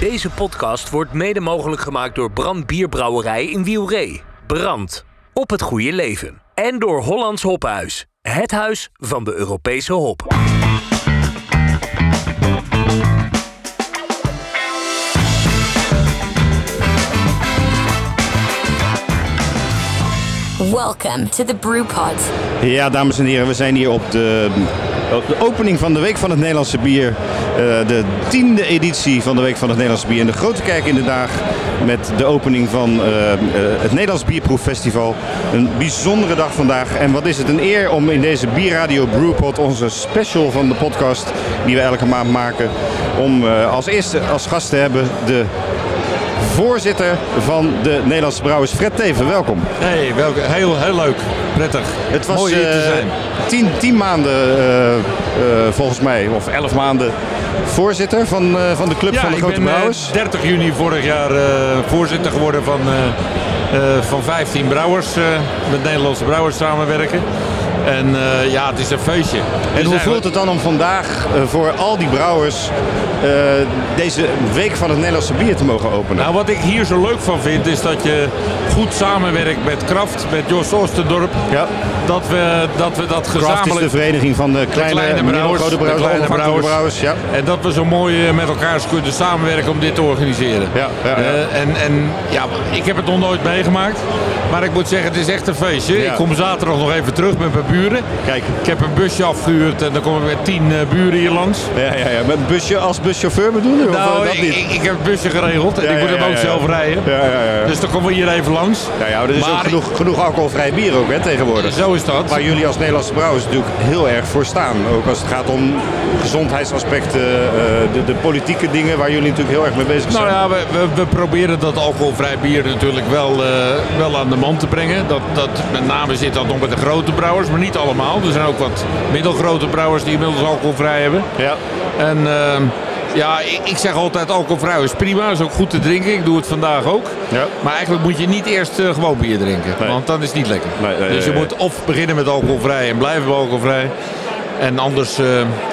Deze podcast wordt mede mogelijk gemaakt door Brand Bierbrouwerij in Wielree. Brand. Op het goede leven. En door Hollands Hoppenhuis. Het huis van de Europese hop. Welcome to the Brewpod. Ja, dames en heren, we zijn hier op de, de opening van de Week van het Nederlandse Bier. Eh, de tiende editie van de Week van het Nederlandse Bier in de Grote Kerk in de Daag. Met de opening van eh, eh, het Nederlands Bierproeffestival. Een bijzondere dag vandaag. En wat is het een eer om in deze Bierradio Brewpod, onze special van de podcast die we elke maand maken, om als eerste als gast te hebben de voorzitter van de Nederlandse Brouwers, Fred Teven. Welkom. Hey, welke, heel, heel leuk. Prettig. Het was Mooi hier te eh, zijn. tien, tien maanden eh, eh, volgens mij, of elf maanden voorzitter van, van de Club Ja, van de Grote ben Brouwers. 30 juni vorig jaar voorzitter geworden van, van 15 brouwers. met Nederlandse brouwers samenwerken. En eh, ja, het is een feestje. en hoe voelt het dan om vandaag eh, voor al die brouwers eh, deze Week van het Nederlandse Bier te mogen openen? Nou, wat ik hier zo leuk van vind, is dat je goed samenwerkt met Kraft, met Jos Oostendorp. ja. Dat we dat, we dat is gezamenlijk... de vereniging van de kleine, kleine en brouwers, grote de brouwers, kleine onafhankelijke brouwers. Ja. En dat we zo mooi met elkaar kunnen samenwerken om dit te organiseren. Ja, ja, ja. En, en ja, ik heb het nog nooit meegemaakt. Maar ik moet zeggen, het is echt een feestje. Ik kom zaterdag nog even terug met mijn buren. Kijk. Ik heb een busje afgehuurd en dan kom ik met tien eh, buren hier langs. Ja, ja, ja. Met busje als buschauffeur bedoel je? Of, Nou, eh, dat ik, niet? ik, ik heb het busje geregeld en Ja, ik moet ja, hem ook zelf rijden. Ja, ja, ja. Dus dan komen we hier even langs. Ja, ja, er is ook genoeg, genoeg alcoholvrij bier ook hè, tegenwoordig. Zo is dat. Waar jullie als Nederlandse brouwers natuurlijk heel erg voor staan. Ook als het gaat om gezondheidsaspecten, eh, de, de politieke dingen waar jullie natuurlijk heel erg mee bezig zijn. Nou ja, we, we, we proberen dat alcoholvrij bier natuurlijk wel, eh, wel aan de man te brengen. Dat, dat, met name zit dat nog met de grote brouwers, maar niet allemaal. Er zijn ook wat middelgrote brouwers die inmiddels alcoholvrij hebben. Ja. En ehm, ja, ik, ik zeg altijd alcoholvrij is prima, is ook goed te drinken. Ik doe het vandaag ook. Ja. Maar eigenlijk moet je niet eerst eh, gewoon bier drinken, Nee. want dan is het niet lekker. Nee, nee, dus je moet of beginnen met alcoholvrij en blijven bij alcoholvrij. En anders, eh,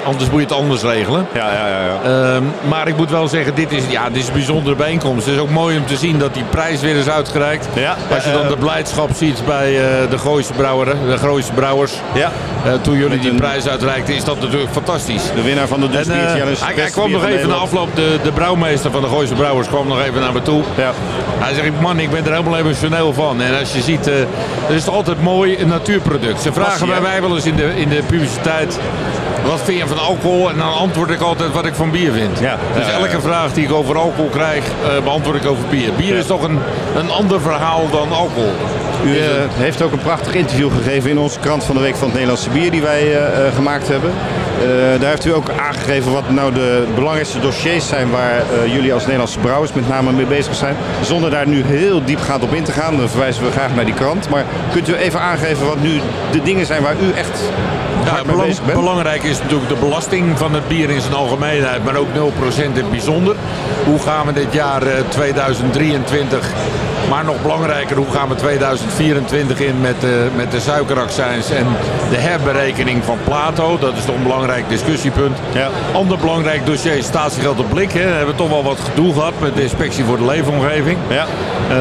anders moet je het anders regelen. Ja, ja, ja. ja. Ehm, maar ik moet wel zeggen, dit is, ja, dit is een bijzondere bijeenkomst. Het is ook mooi om te zien dat die prijs weer is uitgereikt. Ja, Als je eh, dan de blijdschap ziet bij eh, de Gooise Brouweren, de Gooise Brouwers. ja. eh, toen jullie die prijs uitreikten, is dat natuurlijk fantastisch. De winnaar van de Dus eh, Challenge. hij, kwam nog even na afloop, de, de brouwmeester van de Gooise Brouwers kwam nog even naar me toe. Ja. Hij zegt, man, ik ben er helemaal emotioneel van. En als je ziet, eh het is altijd mooi een natuurproduct. Ze vragen bij mij wel eens in de, in de publiciteit, wat vind je van alcohol? En dan antwoord ik altijd wat ik van bier vind. Ja. Dus ja, elke ja. vraag die ik over alcohol krijg, eh, beantwoord ik over bier. Bier is toch een, een ander verhaal dan alcohol. U eh, heeft ook een prachtig interview gegeven in onze krant van de Week van het Nederlandse Bier die wij eh, gemaakt hebben. Daar heeft u ook aangegeven wat nou de belangrijkste dossiers zijn waar jullie als Nederlandse brouwers met name mee bezig zijn. Zonder daar nu heel diepgaand op in te gaan, dan verwijzen we graag naar die krant. Maar kunt u even aangeven wat nu de dingen zijn waar u echt Ja, belang- belangrijk is natuurlijk de belasting van het bier in zijn algemeenheid, maar ook 0% in het bijzonder. Hoe gaan we dit jaar eh, 2023, maar nog belangrijker, hoe gaan we 2024 in met de, met de suikeraccijns en de herberekening van Plato? Dat is toch een belangrijk discussiepunt. Ja. Ander belangrijk dossier is statiegeld op blik. Hè. Daar hebben we toch wel wat gedoe gehad met de inspectie voor de leefomgeving. Ja. Eh,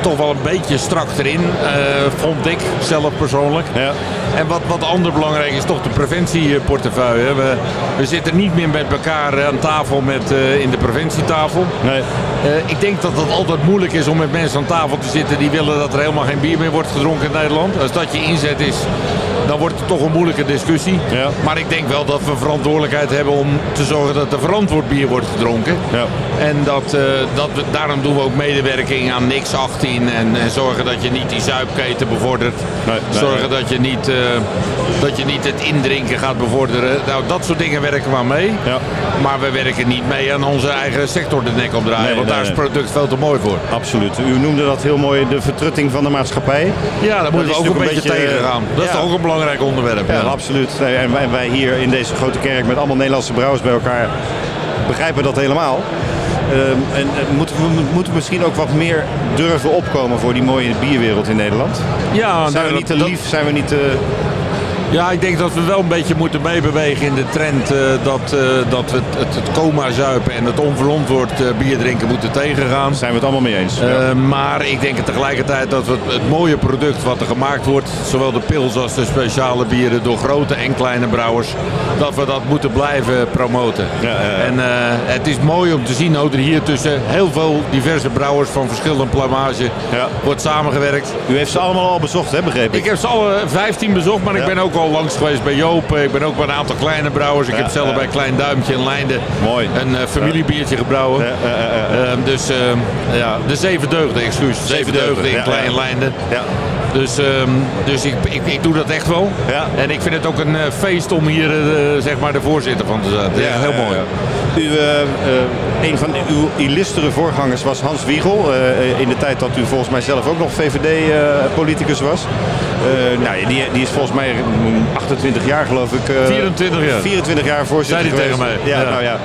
toch wel een beetje strak erin, eh, vond ik zelf persoonlijk. Ja. En wat, wat ander belangrijk is toch de preventieportefeuille. We, we zitten niet meer met elkaar aan tafel met, eh, in de preventietafel. Nee. Eh, ik denk dat het altijd moeilijk is om met mensen aan tafel te zitten die willen dat er helemaal geen bier meer wordt gedronken in Nederland. Als dat je inzet is, dan wordt het toch een moeilijke discussie. Ja. Maar ik denk wel dat we verantwoordelijkheid hebben om te zorgen dat er verantwoord bier wordt gedronken. Ja. En dat, eh, dat we, daarom doen we ook medewerking aan niks 18 en, en zorgen dat je niet die zuipketen bevordert. Nee, nee, zorgen nee. dat je, niet, eh, dat je niet het indrinken gaat bevorderen. Nou, dat soort dingen werken we aan mee. Ja. Maar we werken niet mee aan onze eigen sector de nek opdraaien. Nee, want nee, daar is het product veel te mooi voor. Absoluut. U noemde dat heel mooi, de vertrutting van de maatschappij. Ja, daar moeten we ook een beetje, beetje, tegen gaan. Dat is toch ook een belangrijk onderwerp. Ja, ja. absoluut. En wij, wij hier in deze grote kerk met allemaal Nederlandse brouwers bij elkaar begrijpen dat helemaal. Ehm, en eh, moeten, we, moeten we misschien ook wat meer durven opkomen voor die mooie bierwereld in Nederland? Ja, Zijn we nou, niet te lief? Zijn we niet te... Ja, ik denk dat we wel een beetje moeten meebewegen in de trend eh, dat, eh, dat we het, het, het coma-zuipen en het onverantwoord eh, bier drinken moeten tegengaan. Daar zijn we het allemaal mee eens. Ja. Maar ik denk tegelijkertijd dat we het, het mooie product wat er gemaakt wordt, zowel de pils als de speciale bieren door grote en kleine brouwers, dat we dat moeten blijven promoten. Ja. En het is mooi om te zien ook er hier tussen heel veel diverse brouwers van verschillende plamage Ja. wordt samengewerkt. U heeft ze allemaal al bezocht, hè, begreep ik? Heb ze alle 15 bezocht, maar ik ben ook al langs geweest bij Joop. Ik ben ook bij een aantal kleine brouwers. Ik Ja, heb zelf ja. bij Klein Duimpje in Leinden Mooi. een eh, familiebiertje gebrouwen. Ja, ja, ja, ja. Ehm, dus ehm, ja, de Zeven Deugden, excuus. Zeven Deugden, Deugden in ja, Klein ja. Leinden. Ja. Dus, ehm, dus ik, ik, ik doe dat echt wel. Ja. En ik vind het ook een eh, feest om hier eh, zeg maar de voorzitter van te zijn. Echt heel mooi. U, een van uw illustere voorgangers was Hans Wiegel. in de tijd dat u volgens mij zelf ook nog VVD-politicus was. Eh, nou, ja, die, die is volgens mij mm, 28 jaar geloof ik. eh, 24 jaar. 24 jaar voorzitter Zei tegen mij. Ja, Ja. Nou, ja.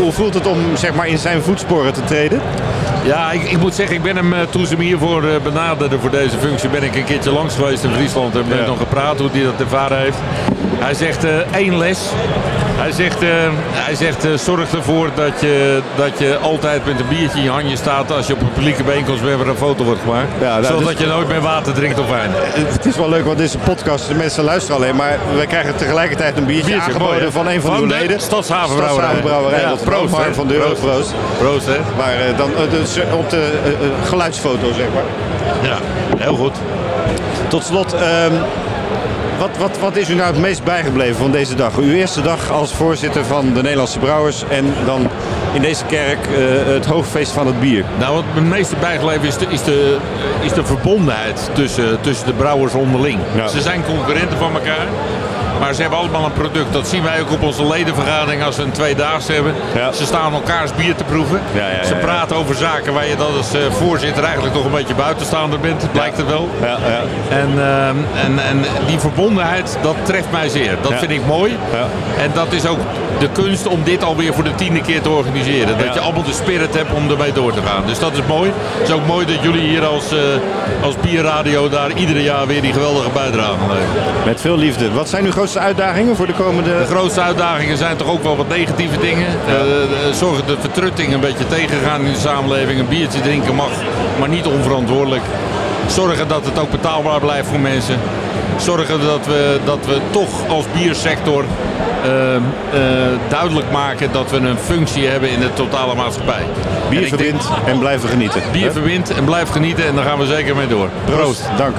Hoe voelt het om zeg maar, in zijn voetsporen te treden? Ja, ik, ik moet zeggen, ik ben hem eh, toen ze me hiervoor eh, benaderden voor deze functie, ben ik een keertje langs geweest in Friesland en ben Ja. nog gepraat hoe hij dat ervaren heeft. Hij zegt eh, één les. Hij zegt, eh, hij zegt eh, zorg ervoor dat je, dat je altijd met een biertje in je handje staat als je op een publieke bijeenkomst bent waar een foto wordt gemaakt. Ja, nou, Zodat dus- je nooit meer water drinkt of wijn. Het is wel leuk, want een podcast. De mensen luisteren alleen, maar we krijgen tegelijkertijd een biertje, Biertje, aangeboden mooi, van een van, Van uw de leden. Stadshavenbrouwerij. Stadshavenbrouwerij. Ja, proost, hè? van de Proost. Proost, hè? Maar dan dus, op de geluidsfoto, zeg maar. Ja, heel goed. Tot slot, ehm, wat, wat, wat is u nou het meest bijgebleven van deze dag? Uw eerste dag als voorzitter van de Nederlandse Brouwers en dan in deze kerk eh, het hoogfeest van het bier. Nou, wat me het meeste bijgebleven is de, is de, is de verbondenheid tussen, tussen de brouwers onderling. Ja. Ze zijn concurrenten van elkaar. Maar ze hebben allemaal een product. Dat zien wij ook op onze ledenvergadering als we een tweedaagse hebben. Ja. Ze staan elkaars bier te proeven. Ja, ze praten over zaken waar je dan als eh, voorzitter eigenlijk toch een beetje buitenstaander bent. Blijkt het wel. Ja, ja. En, ehm, en, en die verbondenheid, dat treft mij zeer. Dat vind ik mooi. Ja. En dat is ook de kunst om dit alweer voor de tiende keer te organiseren. Dat je allemaal de spirit hebt om ermee door te gaan. Dus dat is mooi. Het is ook mooi dat jullie hier als, eh, als bierradio daar iedere jaar weer die geweldige bijdrage leveren. Met veel liefde. Wat zijn uw grootste uitdagingen voor de komende... De grootste uitdagingen zijn toch ook wel wat negatieve dingen. Eh, eh, zorgen de vertrutting een beetje tegengaan in de samenleving. Een biertje drinken mag, maar niet onverantwoordelijk. Zorgen dat het ook betaalbaar blijft voor mensen. Zorgen dat we, dat we toch als biersector eh, eh, duidelijk maken dat we een functie hebben in de totale maatschappij. Bier En verbindt en blijven genieten. Bier verbindt en blijft genieten en daar gaan we zeker mee door. Proost. Dank.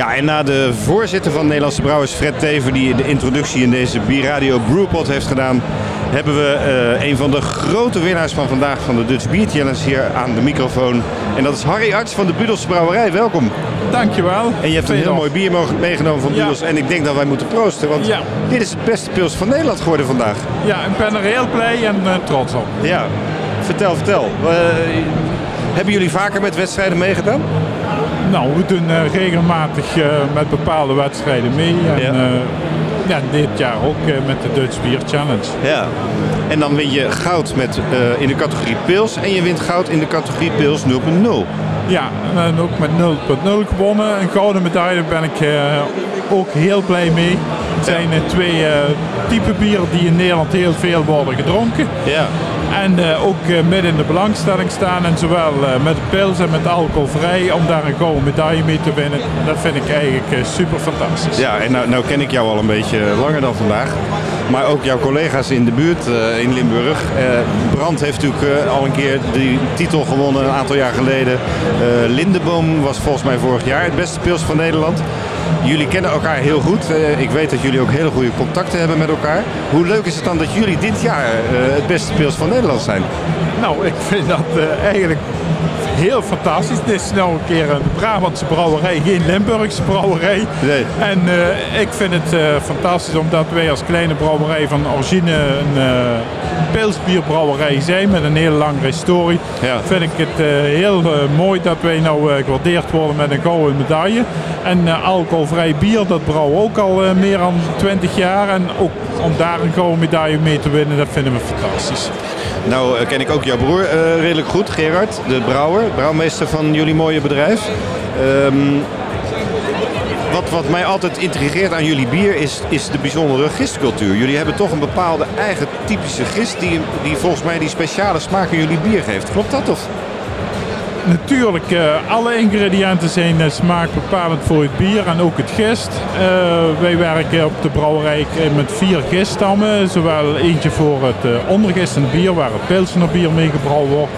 Ja, en na de voorzitter van Nederlandse Brouwers, Fred Teven, die de introductie in deze Bierradio Brewpot heeft gedaan, hebben we eh, een van de grote winnaars van vandaag van de Dutch Beer Challenge hier aan de microfoon. En dat is Harry Arts van de Budels Brouwerij. Welkom. Dankjewel. En je hebt een heel mooi bier meegenomen van Ja. Budels. En ik denk dat wij moeten proosten, want Ja. dit is het beste pils van Nederland geworden vandaag. Ja, ik ben er heel blij en eh, trots op. Ja, vertel, vertel. Eh, hebben jullie vaker met wedstrijden meegedaan? Nou, we doen eh, regelmatig eh, met bepaalde wedstrijden mee. En Ja. ja. ja, dit jaar ook eh, met de Dutch Beer Challenge. Ja. En dan win je goud met, eh, in de categorie pils en je wint goud in de categorie pils 0.0. Ja, en ook met 0.0 gewonnen. Een gouden medaille ben ik eh, ook heel blij mee. Het zijn eh, twee eh type bieren die in Nederland heel veel worden gedronken. Ja. En eh, ook eh, midden in de belangstelling staan. En zowel eh, met pils en met alcoholvrij om daar een gouden medaille mee te winnen. Dat vind ik eigenlijk super fantastisch. Ja, en nou, nou ken ik jou al een beetje langer dan vandaag. Maar ook jouw collega's in de buurt in Limburg. Brand heeft natuurlijk al een keer die titel gewonnen een aantal jaar geleden. Lindeboom was volgens mij vorig jaar het beste pils van Nederland. Jullie kennen elkaar heel goed. Eh, ik weet dat jullie ook hele goede contacten hebben met elkaar. Hoe leuk is het dan dat jullie dit jaar eh, het beste pils van Nederland zijn? Nou, ik vind dat eh, eigenlijk heel fantastisch. Het is nou een keer een Brabantse brouwerij, geen Limburgse brouwerij. Nee. En eh, ik vind het eh, fantastisch omdat wij als kleine brouwerij van origine een uh, pilsbierbrouwerij zijn met een hele lange historie. Ja. Vind ik het heel mooi dat wij nou gewaardeerd worden met een gouden medaille. En alcoholvrij bier, dat brouwen we ook al meer dan 20 jaar. En ook om daar een gouden medaille mee te winnen, dat vinden we fantastisch. Nou ken ik ook jouw broer uh, redelijk goed, Gerard, de brouwer, brouwmeester van jullie mooie bedrijf. Um, wat, wat mij altijd intrigeert aan jullie bier is, is de bijzondere gistcultuur. Jullie hebben toch een bepaalde eigen typische gist die, die volgens mij die speciale smaak in jullie bier geeft. Klopt dat of? Natuurlijk, uh, alle ingrediënten zijn uh, smaakbepalend voor het bier en ook het gist. Uh, wij werken op de brouwerij met vier giststammen. Zowel eentje voor het ondergistende bier, waar het pilsener bier mee gebrouwen wordt.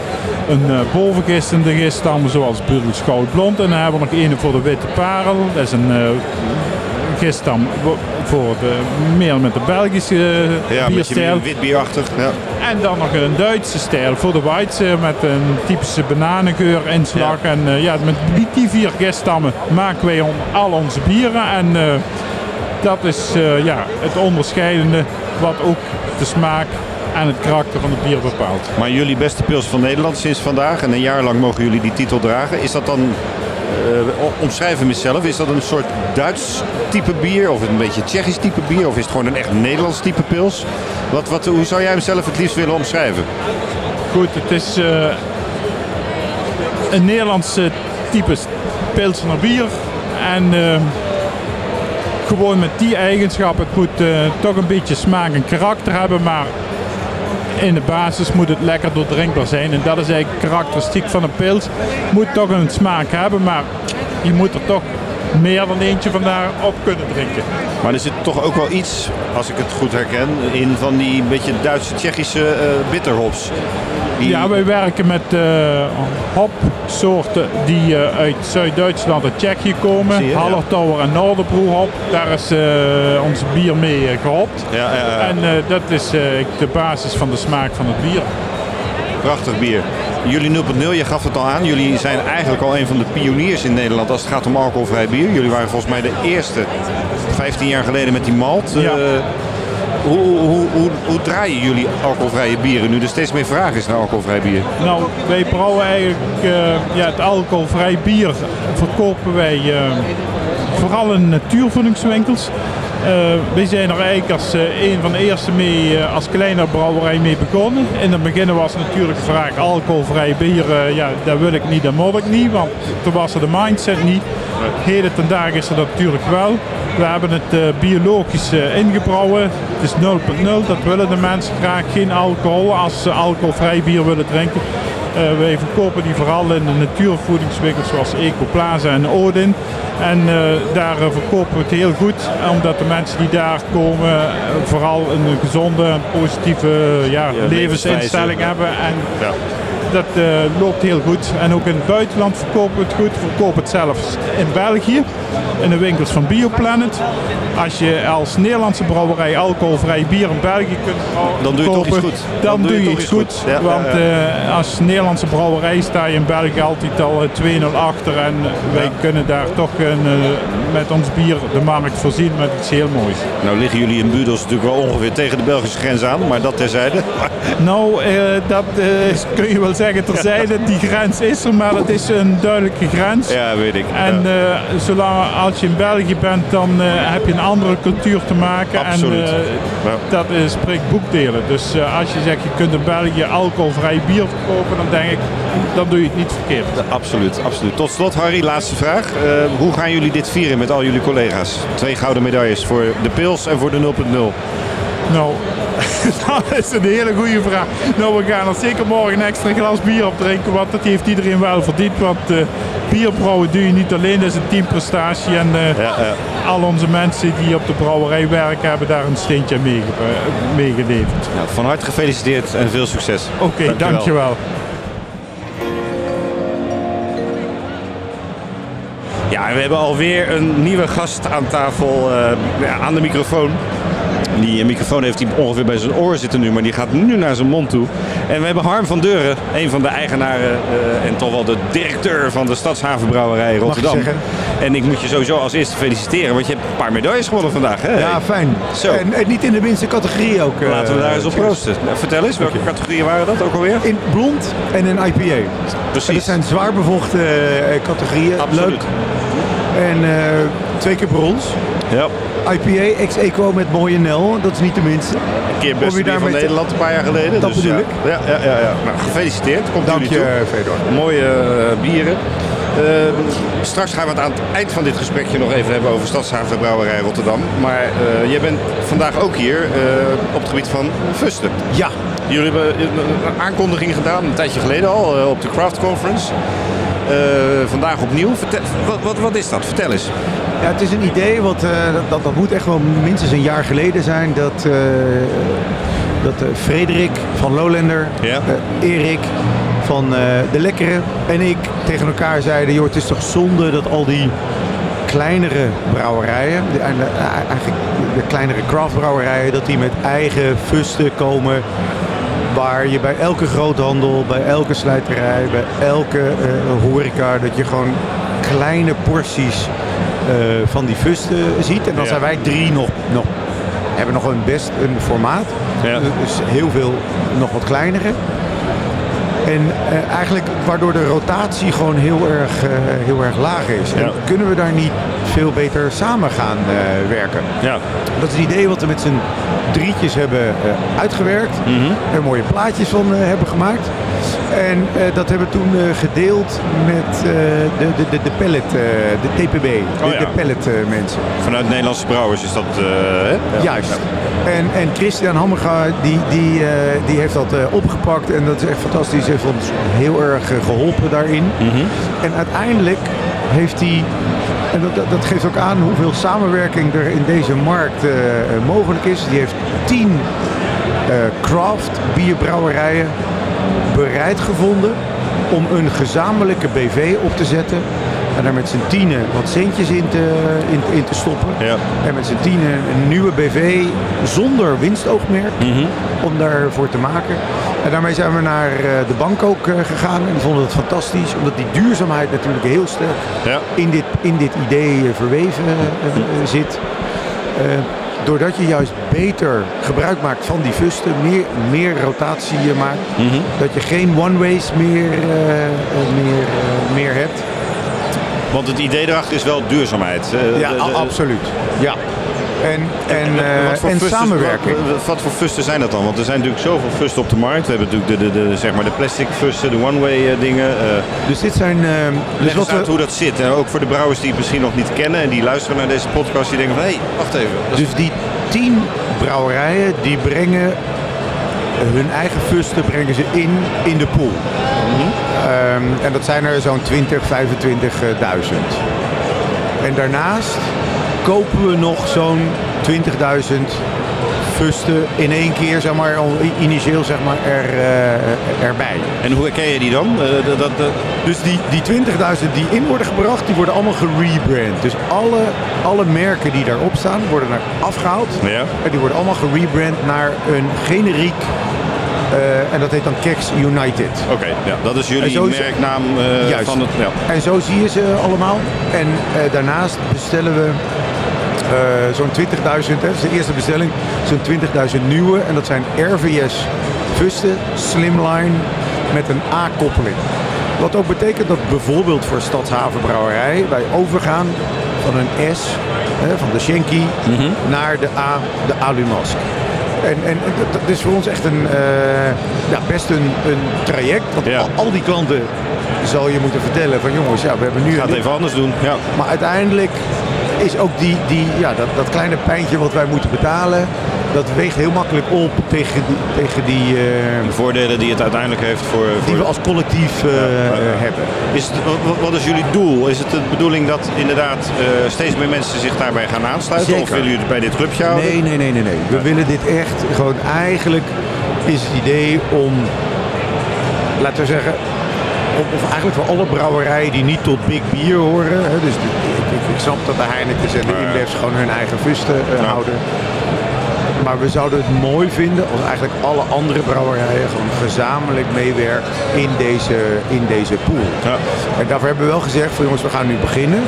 Een bovengistende giststam, zoals Budels Goud Blond. En dan hebben we nog een voor de witte parel. Dat is een gistdam voor de, meer met de Belgische ja, bierstijl. wit bierachtig. Ja. En dan nog een Duitse stijl voor de Weitse met een typische bananengeur inslag. Ja. En ja, met die vier giststammen maken wij al onze bieren. En dat is ja, het onderscheidende wat ook de smaak en het karakter van het bier bepaalt. Maar jullie beste pils van Nederland sinds vandaag en een jaar lang mogen jullie die titel dragen. Is dat dan uh, omschrijf hem eens zelf. Is dat een soort Duits type bier of een beetje Tsjechisch type bier? Of is het gewoon een echt Nederlands type pils? Wat, wat, hoe zou jij hem zelf het liefst willen omschrijven? Goed, het is uh, een Nederlands type pilsner bier. En uh, gewoon met die eigenschappen. Het moet toch een beetje smaak en karakter hebben, maar in de basis moet het lekker doordrinkbaar zijn. En dat is eigenlijk karakteristiek van een pils. Moet toch een smaak hebben, maar je moet er toch meer dan eentje vandaar op kunnen drinken. Maar er zit toch ook wel iets, als ik het goed herken, in van die beetje Duitse-Tsjechische uh, bitterhops. Die... Ja, wij werken met uh, hopsoorten die uh, uit Zuid-Duitsland en Tsjechië komen. Je, Hallertauer ja. en Noorderbroe hop. Daar is ons bier mee gehopt. Ja, ja, en dat is de basis van de smaak van het bier. Prachtig bier. Jullie 0.0, je gaf het al aan. Jullie zijn eigenlijk al een van de pioniers in Nederland als het gaat om alcoholvrij bier. Jullie waren volgens mij de eerste 15 jaar geleden met die malt. Ja. Uh, hoe, hoe, hoe, hoe, draaien jullie alcoholvrije bieren nu er steeds meer vraag is naar alcoholvrij bier? Nou, wij brouwen eigenlijk uh, ja, het alcoholvrij bier verkopen wij uh, vooral in natuurvoedingswinkels. Uh, wij zijn er eigenlijk als uh, een van de eerste mee, uh, als kleine brouwerij mee begonnen. In het begin was natuurlijk de vraag alcoholvrij bier, ja, dat wil ik niet, dat moet ik niet, want toen was er de mindset niet. Heden ten dagen is er dat natuurlijk wel. We hebben het biologisch ingebrouwen. Het is 0.0, dat willen de mensen graag. Geen alcohol als ze alcoholvrij bier willen drinken. Uh, wij verkopen die vooral in de natuurvoedingswinkels zoals Ecoplaza en Odin. En uh, daar uh, verkopen we het heel goed, omdat de mensen die daar komen vooral een gezonde, positieve ja, ja, levensinstelling hebben. En ja. Dat loopt heel goed. En ook in het buitenland verkopen we het goed. We verkopen het zelfs in België, in de winkels van Bioplanet. Als je als Nederlandse brouwerij alcoholvrij bier in België kunt dan doe je kopen, toch iets goed. Dan, dan doe je, iets goed. goed. Ja, want uh, als Nederlandse brouwerij sta je in België altijd al 2-0 achter. En wij kunnen daar toch een, met ons bier de markt voorzien met iets heel moois. Nou liggen jullie in Budels natuurlijk wel ongeveer tegen de Belgische grens aan, maar dat terzijde. nou, dat kun je wel zeggen terzijde. Die grens is er, maar het is een duidelijke grens. Ja, weet ik. En zolang als je in België bent, dan heb je een andere cultuur te maken. Absoluut. En ja. dat spreekt boekdelen. Dus als je zegt je kunt in België alcoholvrij bier verkopen, dan denk ik, dan doe je het niet verkeerd. Absoluut, absoluut. Tot slot Harry, laatste vraag. Hoe gaan jullie dit vieren met al jullie collega's? Twee gouden medailles voor de pils en voor de 0.0. Nou, dat is een hele goede vraag. Nou, we gaan er zeker morgen een extra glas bier op drinken, want dat heeft iedereen wel verdiend. Want uh, bierbrouwen doe je niet alleen, dat is een teamprestatie. En uh, ja, ja. al onze mensen die op de brouwerij werken, hebben daar een steentje mee, mee geleverd. Nou, van harte gefeliciteerd en veel succes. Oké, okay, dankjewel. dankjewel. Ja, we hebben alweer een nieuwe gast aan tafel, uh, aan de microfoon. Die microfoon heeft hij ongeveer bij zijn oor zitten nu, maar die gaat nu naar zijn mond toe. En we hebben Harm van Deuren, een van de eigenaren eh, en toch wel de directeur van de Stadshavenbrouwerij Rotterdam. En ik moet je sowieso als eerste feliciteren, want je hebt een paar medailles gewonnen vandaag. Hè? Ja, fijn. Zo. En, en niet in de minste categorie ook. eh, Laten we daar eens op proosten. Nou, vertel eens, welke categorieën waren dat ook alweer? In blond en in IPA. Precies. En dat zijn zwaar bevochten eh, categorieën. Absoluut. Leuk. En eh, twee keer brons. Ja. IPA, ex-equo met mooie Nel. Dat is niet de minste. Een keer beste bier van Nederland een paar jaar geleden. Dat dus, bedoel ja. ik. Ja, ja, ja, ja. Nou, gefeliciteerd. Komt Dank jullie je, toe. Fedor. Mooie eh, bieren. Eh, straks gaan we het aan het eind van dit gesprekje nog even hebben over Stadshaven Brouwerij Rotterdam. Maar eh, jij bent vandaag ook hier op het gebied van Fusten. Ja, Jullie hebben een aankondiging gedaan, een tijdje geleden al, op de Craft Conference. Vandaag opnieuw. Vertel, wat, wat, wat is dat? Vertel eens. Ja, het is een idee, wat, eh, dat, dat, moet echt wel minstens een jaar geleden zijn. Dat, eh, dat eh, Frederik van Lowlander, Ja. Erik van De Lekkere en ik tegen elkaar zeiden... joh, het is toch zonde dat al die kleinere brouwerijen, de, eigenlijk de kleinere craftbrouwerijen... dat die met eigen fusten komen waar je bij elke groothandel, bij elke slijterij, bij elke horeca, dat je gewoon kleine porties van die fusten ziet. En dan zijn wij drie nog, nog hebben nog een best een formaat. Ja. Dus heel veel nog wat kleinere. En eh, eigenlijk waardoor de rotatie gewoon heel erg, eh, heel erg laag is. En kunnen we daar niet veel beter samen gaan eh, werken? Ja. Dat is het idee wat we met z'n drietjes hebben eh, uitgewerkt. Er mooie plaatjes van eh, hebben gemaakt. En dat hebben we toen gedeeld met de, de, de, eh, de TPB, de, Oh ja. de eh, mensen. Vanuit Nederlandse Brouwers is dat... hè? Ja. Juist. En, en Christian Hammerga die, die, die heeft dat opgepakt en dat is echt fantastisch. Heeft ons heel erg eh, geholpen daarin. En uiteindelijk heeft hij, en dat, dat, geeft ook aan hoeveel samenwerking er in deze markt eh, mogelijk is. Die heeft tien eh, craft bierbrouwerijen bereid gevonden om een gezamenlijke BV op te zetten. En daar met z'n tienen wat centjes in te, in, in te stoppen. Ja. En met z'n tienen een nieuwe BV zonder winstoogmerk om daarvoor te maken. En daarmee zijn we naar eh, de bank ook eh, gegaan en vonden het fantastisch. Omdat die duurzaamheid natuurlijk heel sterk Ja. in, dit, in dit idee eh, verweven zit. Doordat je juist beter gebruik maakt van die fusten, meer, meer rotatie maakt. Dat je geen one-ways meer, meer, meer hebt. Want het idee erachter is wel duurzaamheid. Eh, Ja, de- de- a- absoluut. Ja. En, en, En, eh, wat voor en fusten- samenwerking. Wat, wat voor fusten zijn dat dan? Want er zijn natuurlijk zoveel fusten op de markt. We hebben natuurlijk de, de, de, zeg maar de plastic fusten, de one-way eh, dingen. eh Dus dit zijn. eh, dus wat uit we, hoe dat zit. En ook voor de brouwers die het misschien nog niet kennen en die luisteren naar deze podcast. Die denken van, hé, hey, wacht even. Dus die tien brouwerijen die brengen hun eigen fusten brengen ze in in de pool. Ehm, en dat zijn er zo'n 20, 25.000. En daarnaast kopen we nog zo'n 20.000 in één keer, zeg maar, initieel zeg maar, er, eh, erbij. En hoe herken je die dan? Eh, dat, dat, dat- Dus die, die 20.000 die in worden gebracht, die worden allemaal gerebrand. Dus alle, alle merken die daarop staan, worden er afgehaald. Ja. En die worden allemaal gerebrand naar een generiek. eh, en dat heet dan Kex United. Oké, ja, dat is jullie merknaam van het... Ja. En zo zie je ze allemaal. En daarnaast bestellen we zo'n 20.000, hè, dat is de eerste bestelling, zo'n 20.000 nieuwe. En dat zijn RVS fusten, slimline, met een A-koppeling. Wat ook betekent dat bijvoorbeeld voor Stadshavenbrouwerij wij overgaan van een S, hè, van de Schenky, naar de A, de Alumask. En, en dat, is voor ons echt een, eh, ja, best een, een traject. Want Ja. al, al die klanten zal je moeten vertellen van jongens, ja, we hebben nu Ga het een- even anders doen. Ja. maar uiteindelijk is ook die, die, ja, dat, dat kleine pijntje wat wij moeten betalen, dat weegt heel makkelijk op tegen die, tegen die, eh, De voordelen die het uiteindelijk heeft voor... die voor we als collectief eh, hebben. Is het, wat, is jullie doel? Is het de bedoeling dat inderdaad eh, steeds meer mensen zich daarbij gaan aansluiten? Zeker. Of willen jullie het bij dit clubje houden? Nee, nee, nee, nee, nee. We willen dit echt gewoon eigenlijk is het idee om, laten we zeggen, of, of eigenlijk voor alle brouwerijen die niet tot big bier horen. Hè, dus de- ik, snap dat de Heineken's en de. InBev's gewoon hun eigen fusten eh, houden. Maar we zouden het mooi vinden als eigenlijk alle andere brouwerijen gewoon gezamenlijk meewerken in deze, in deze pool. Ja. En daarvoor hebben we wel gezegd van jongens, we gaan nu beginnen.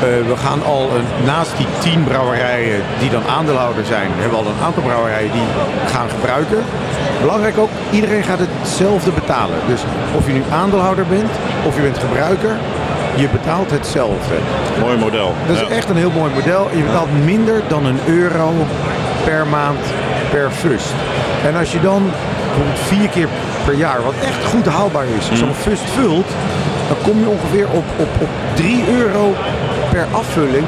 Eh, we gaan al een- naast die tien brouwerijen die dan aandeelhouder zijn, hebben we al een aantal brouwerijen die gaan gebruiken. Belangrijk ook, iedereen gaat hetzelfde betalen. Dus of je nu aandeelhouder bent of je bent gebruiker, je betaalt hetzelfde. Mooi model. Dat is Ja. echt een heel mooi model. Je betaalt minder dan een euro per maand per fust. En als je dan bijvoorbeeld vier keer per jaar, wat echt goed haalbaar is, zo'n fust vult, dan kom je ongeveer op, op, op 3 euro per afvulling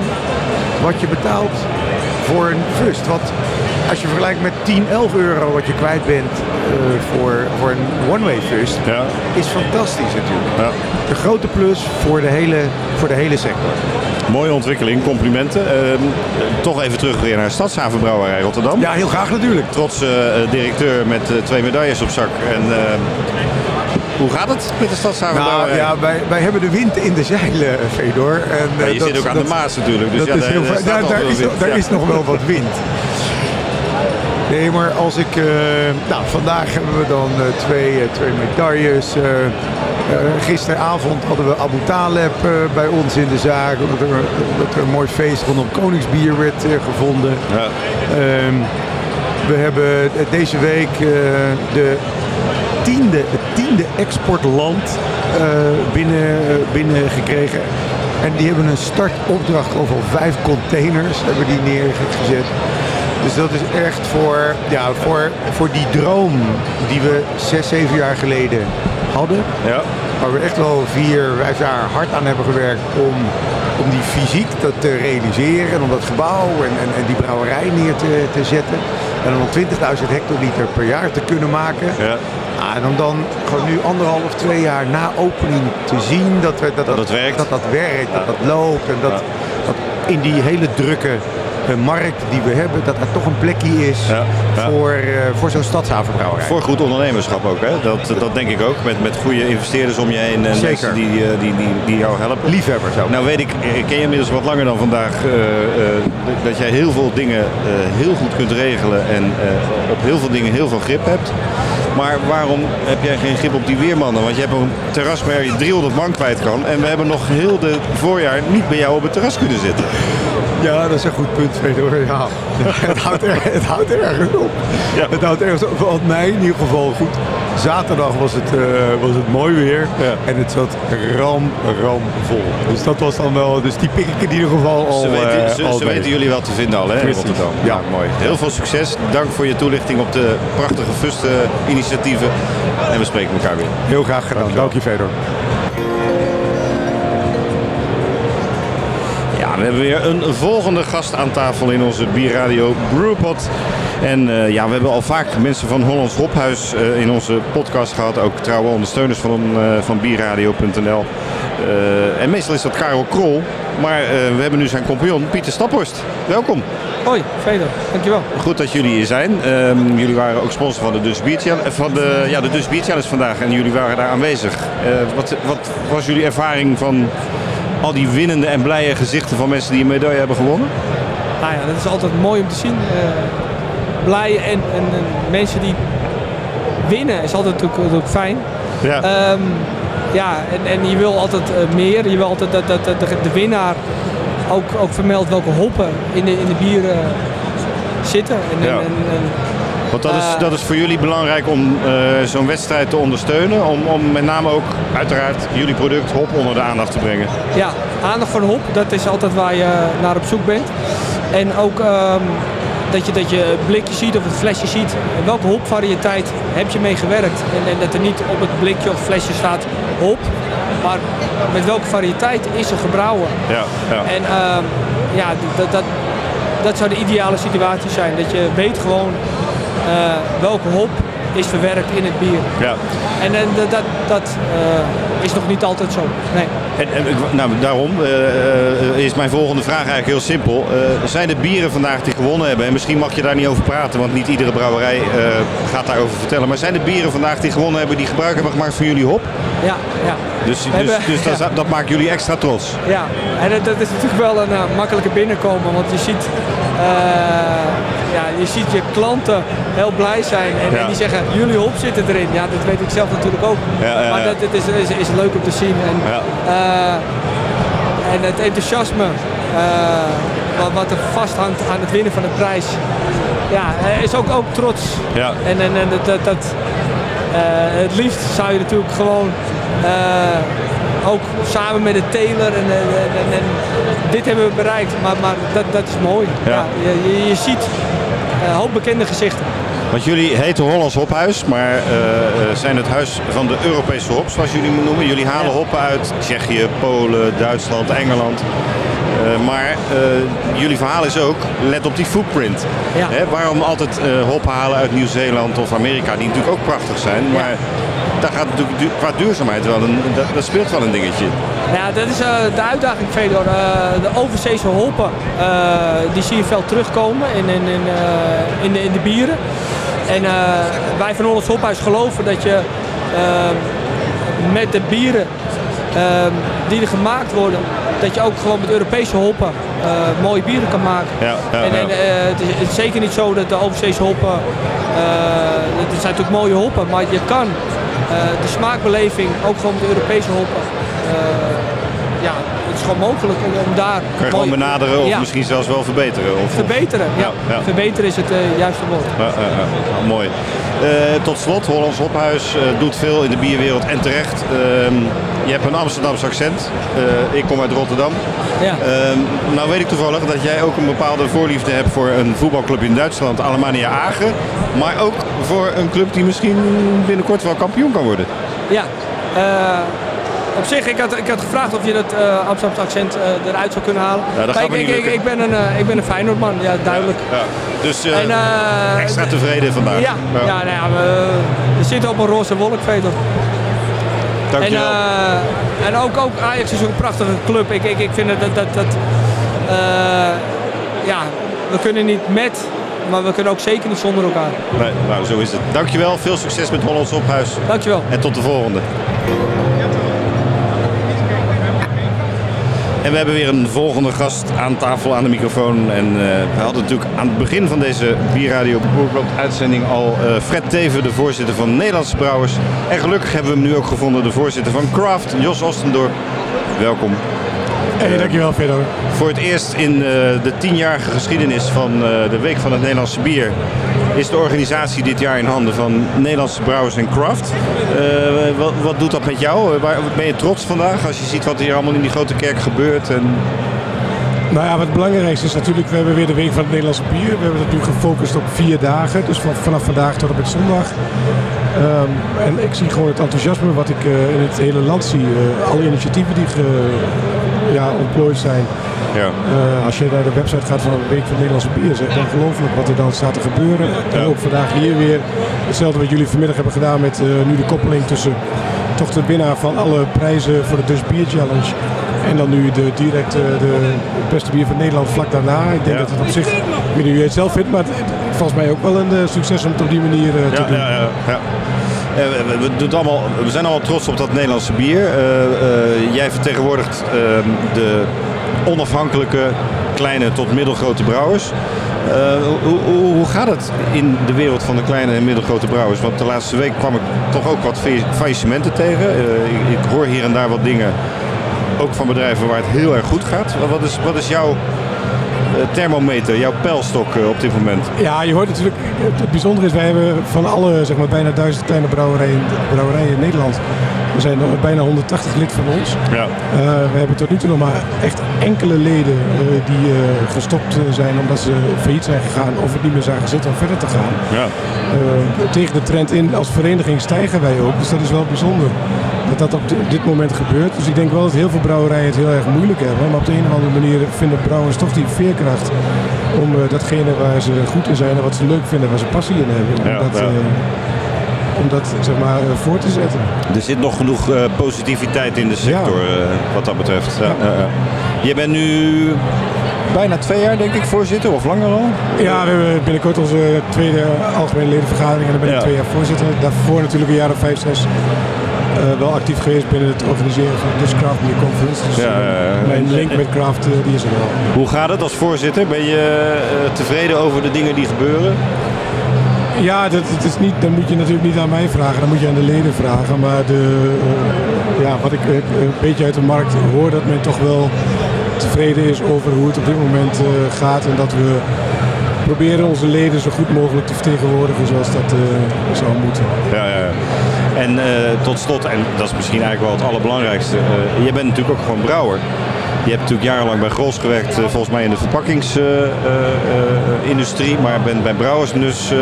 wat je betaalt voor een fust. Wat als je vergelijkt met 10, 11 euro wat je kwijt bent eh, voor, voor een one-way fust, Ja. is fantastisch natuurlijk. Ja. Een grote plus voor de hele, voor de hele sector. Mooie ontwikkeling, complimenten. Ehm, toch even terug weer naar Stadshavenbrouwerij Rotterdam. Ja, heel graag natuurlijk. Trots eh, directeur met eh, twee medailles op zak. En ehm, hoe gaat het met de Nou Stadshavenbrouwerij? ja, wij, wij hebben de wind in de zeilen, eh, Fedor. En, Ja, je dat- zit ook aan dat- de Maas natuurlijk. Dus dat ja, is daar- heel daar is, wind. daar Ja. is nog wel wat wind. Nee, maar als ik... nou, vandaag hebben we dan twee, twee medailles. Eh, gisteravond hadden we Abu Taleb eh, bij ons in de zaak. Omdat er, dat er een mooi feest rondom Koningsbier werd eh, gevonden. Ja. Ehm, we hebben deze week de tiende, het tiende exportland binnen, eh, binnengekregen. En die hebben een startopdracht over vijf containers hebben die neergezet. Dus dat is echt voor, ja, voor, voor die droom die we zes, zeven jaar geleden hadden. Ja. Waar we echt wel vier, vijf jaar hard aan hebben gewerkt om, om die fysiek dat te realiseren. En om dat gebouw en, en, en die brouwerij neer te, te zetten. En om 20.000 hectoliter per jaar te kunnen maken. Ja. Ah, en om dan gewoon nu anderhalf, twee jaar na opening te zien dat, we, dat, Dat het werkt. Dat dat werkt, dat dat loopt. En dat, dat in die hele drukke eh, markt die we hebben, dat er toch een plekje is Ja, ja. voor, eh, voor zo'n stadshavenbrouwerij. Voor goed ondernemerschap ook, hè? Dat, dat denk ik ook. Met, met goede investeerders om je heen en Zeker. mensen die, eh, die, die, die jou helpen. Liefhebbers ook. Nou weet ik, ik ken je inmiddels wat langer dan vandaag, eh, eh, dat jij heel veel dingen eh, heel goed kunt regelen en eh, op heel veel dingen heel veel grip hebt. Maar waarom heb jij geen grip op die weermannen? Want je hebt een terras waar je 300 man kwijt kan. En we hebben nog heel de voorjaar niet bij jou op het terras kunnen zitten. Ja, dat is een goed punt, Fedor. Ja. het, houdt er, het houdt ergens op. Ja. Het houdt ergens op. Wat mij in ieder geval goed. Zaterdag was het, eh, was het mooi weer. Ja. En het zat ram, ram vol. Dus dat was dan wel... Dus die pik ik in ieder geval al Ze, weten, eh, ze, al ze mee. weten jullie wel te vinden al, hè, in. Rotterdam. Ja. mooi. Heel veel succes. Dank voor je toelichting op de prachtige Fuste-initiatieven. En we spreken elkaar weer. Heel graag gedaan. Dank je, Fedor. We hebben weer een volgende gast aan tafel in onze Bierradio Brewpot. En eh, ja, we hebben al vaak mensen van Hollands Hophuis eh, in onze podcast gehad. Ook trouwe ondersteuners van, eh, van bierradio.nl. En meestal is dat Karel Krol. Maar we hebben nu zijn compagnon Pieter Staphorst. Welkom. Hoi, Feder, dankjewel. Goed dat jullie hier zijn. Ehm, jullie waren ook sponsor van de Dus Beer Challenge, van de, ja, de Dus Beer Challenge vandaag. En jullie waren daar aanwezig. Wat, wat was jullie ervaring van al die winnende en blije gezichten van mensen die een medaille hebben gewonnen? Nou ja, dat is altijd mooi om te zien. Eh, blij en, en, en mensen die winnen is altijd natuurlijk, natuurlijk fijn. Ja. Ehm, ja, en, en je wil altijd eh, meer. Je wil altijd dat, dat, dat de, de winnaar ook, ook vermeldt welke hoppen in de, in de bieren zitten. En, Ja. en, en, en- Want dat is, dat is voor jullie belangrijk om eh, zo'n wedstrijd te ondersteunen. Om, om met name ook uiteraard jullie product hop onder de aandacht te brengen. Ja, aandacht voor de hop, dat is altijd waar je naar op zoek bent. En ook ehm, dat, je, dat je het blikje ziet of het flesje ziet. Welke hopvariëteit heb je mee gewerkt? En, en dat er niet op het blikje of flesje staat hop. Maar met welke variëteit is er gebrouwen? Ja, ja. En ehm, ja, dat, dat, dat zou de ideale situatie zijn. Dat je weet gewoon welke hop is verwerkt in het bier. ja. En, en dat, dat, eh, is nog niet altijd zo. Nee. En, en, ik- nou, daarom eh, eh, is mijn volgende vraag eigenlijk heel simpel. Eh, zijn de bieren vandaag die gewonnen hebben, en misschien mag je daar niet over praten, want niet iedere brouwerij eh, gaat daarover vertellen. Maar zijn de bieren vandaag die gewonnen hebben, die gebruik hebben gemaakt van jullie hop? Ja, ja. Dus, dus, hebben- dus dat, ja. dat maakt jullie extra trots. Ja, en dat, dat is natuurlijk wel een eh, makkelijke binnenkomen, want je ziet, eh, ja, je ziet je klanten heel blij zijn en, Ja. en die zeggen, jullie hop zitten erin. Ja, dat weet ik zelf natuurlijk ook. Ja, maar dat, het is, is, is leuk om te zien. En, eh, en het enthousiasme eh, wat, wat er vasthangt aan het winnen van de prijs. Ja, is ook, ook trots. Ja. En, en, en dat, dat, dat, eh, het liefst zou je natuurlijk gewoon ook samen met de teler en, en, en, en dit hebben we bereikt. Maar, maar dat, dat is mooi. Ja. Ja. je, je, ziet eh, een hoop bekende gezichten. Want jullie heten Hollands Hophuis, maar eh, eh, zijn het huis van de Europese hop, zoals jullie me noemen. Jullie halen hoppen uit Tsjechië, Polen, Duitsland, Engeland. Eh, maar eh, jullie verhaal is ook, let op die footprint. Ja. Hè, waarom altijd eh hop halen uit Nieuw-Zeeland of Amerika, die natuurlijk ook prachtig zijn. Ja. Daar gaat natuurlijk du- qua duurzaamheid wel een, dat, dat speelt wel een dingetje. Ja, dat is eh, de uitdaging, Fedor. Eh, de overzeese hoppen, eh, die zie je veel terugkomen in, in, in, in, de, in de bieren. En wij van Hollands Hophuis geloven dat je met de bieren die er gemaakt worden, dat je ook gewoon met Europese hoppen mooie bieren kan maken. Ja, ja, en het, is, het is zeker niet zo dat de overzeese hoppen, eh, het zijn natuurlijk mooie hoppen, maar je kan de smaakbeleving ook gewoon met de Europese hoppen. eh, ja, het is gewoon mogelijk om, om daar. Kan je gewoon benaderen of Ja, misschien zelfs wel verbeteren. Of, verbeteren. Ja, Ja, ja. verbeteren is het eh, juiste woord. Nou, mooi. Eh, tot slot, Hollands Hophuis eh, doet veel in de bierwereld en terecht. Je hebt een Amsterdamse accent. Eh, ik kom uit Rotterdam. Ja. Ehm, nou weet ik toevallig dat jij ook een bepaalde voorliefde hebt voor een voetbalclub in Duitsland, Alemannia Agen. Maar ook voor een club die misschien binnenkort wel kampioen kan worden. Ja. eh, op zich, ik had, ik had gevraagd of je dat eh Amsterdamse accent eruit zou kunnen halen. Ja, dat gaat me ik, niet ik, ik, ben een, ik ben een Feyenoordman, ja, duidelijk. Ja. Dus eh, En, extra tevreden vandaag. Ja, ja. nou ja, we, we zitten op een roze wolk, Veter. En, Dankjewel. eh, en ook, ook Ajax is een prachtige club. Ik, ik, ik vind dat, dat, dat eh, ja, we kunnen niet met, maar we kunnen ook zeker niet zonder elkaar. Nee, nou, zo is het. Dankjewel. Veel succes met Hollands Hophuis. Dankjewel. En tot de volgende. En we hebben weer een volgende gast aan tafel aan de microfoon. En eh, we hadden natuurlijk aan het begin van deze Bierradio Boerblad uitzending al eh, Fred Teven, de voorzitter van Nederlandse Brouwers. En gelukkig hebben we hem nu ook gevonden, de voorzitter van Craft, Jos Ostendorp. Welkom. Hey, dankjewel Fedor. Voor het eerst in eh, de tienjarige geschiedenis van eh, de Week van het Nederlandse Bier is de organisatie dit jaar in handen van Nederlandse Brouwers en Craft. Eh, wat, wat doet dat met jou? Waar, ben je trots vandaag als je ziet wat hier allemaal in die grote kerk gebeurt? En... Nou ja, wat het belangrijkste is natuurlijk, we hebben weer de Week van het Nederlandse Bier. We hebben het nu gefocust op vier dagen, dus van, vanaf vandaag tot en met zondag. Ehm, en ik zie gewoon het enthousiasme wat ik in het hele land zie. Eh, alle initiatieven die ge, ja, ontplooid zijn. Ja. Eh, als je naar de website gaat van de Week van Nederlandse Bier, is echt ongelooflijk wat er dan staat te gebeuren. En ook vandaag hier weer hetzelfde wat jullie vanmiddag hebben gedaan met eh, nu de koppeling tussen toch de winnaar van alle prijzen voor de Dutch Beer Challenge. En dan nu de direct eh, de beste bier van Nederland vlak daarna. Ik denk Ja. dat het op zich, ik weet niet hoe je het zelf vindt, maar het, volgens mij ook wel een succes om het op die manier te Ja, doen. Eh, we, doen allemaal, we zijn allemaal trots op dat Nederlandse bier. Eh, eh, jij vertegenwoordigt ehm, de onafhankelijke kleine tot middelgrote brouwers. Hoe, hoe, hoe gaat het in de wereld van de kleine en middelgrote brouwers? Want de laatste week kwam ik toch ook wat fa- faillissementen tegen. Ik, ik hoor hier en daar wat dingen, ook van bedrijven waar het heel erg goed gaat. Wat is, wat is jouw thermometer, jouw pijlstok eh, op dit moment? Ja, je hoort natuurlijk, het, bijzondere is, wij hebben van alle zeg maar, bijna duizend kleine brouwerijen, brouwerijen in Nederland, er zijn er bijna 180 lid van ons. Ja. Eh, we hebben tot nu toe nog maar echt enkele leden eh, die eh, gestopt eh, zijn omdat ze failliet zijn gegaan of het niet meer zagen zitten om verder te gaan. Ja. Eh, tegen de trend in als vereniging stijgen wij ook, dus dat is wel bijzonder dat dat op di- dit moment gebeurt. Dus ik denk wel dat heel veel brouwerijen het heel erg moeilijk hebben, maar op de een of andere manier vinden brouwers toch die veerkracht om eh, datgene waar ze goed in zijn en wat ze leuk vinden, waar ze passie in hebben, Ja, dat, ja. eh, om dat zeg maar eh, voor te zetten. Er zit nog genoeg eh, positiviteit in de sector eh, wat dat betreft. Je bent nu bijna twee jaar denk ik voorzitter of langer al? Ja, we hebben binnenkort onze tweede algemene ledenvergadering en dan ben ik Ja. twee jaar voorzitter. Daarvoor natuurlijk een jaar of vijf, zes wel actief geweest binnen het organiseren van de Dutch Craft Beer Conference. Dus Ja, eh, mijn link met craft eh, die is er wel. Hoe gaat het als voorzitter? Ben je eh, tevreden over de dingen die gebeuren? Ja, dat, is niet, dan moet je natuurlijk niet aan mij vragen, dan moet je aan de leden vragen. Maar de, eh, ja, wat ik eh, een beetje uit de markt hoor, dat men toch wel tevreden is over hoe het op dit moment eh, gaat. En dat we proberen onze leden zo goed mogelijk te vertegenwoordigen zoals dat eh, zou moeten. Ja, ja. En eh, tot slot, en dat is misschien eigenlijk wel het allerbelangrijkste. eh, je bent natuurlijk ook gewoon brouwer. Je hebt natuurlijk jarenlang bij Grols gewerkt, eh, volgens mij in de verpakkingsindustrie. maar bent bij Brouwers dus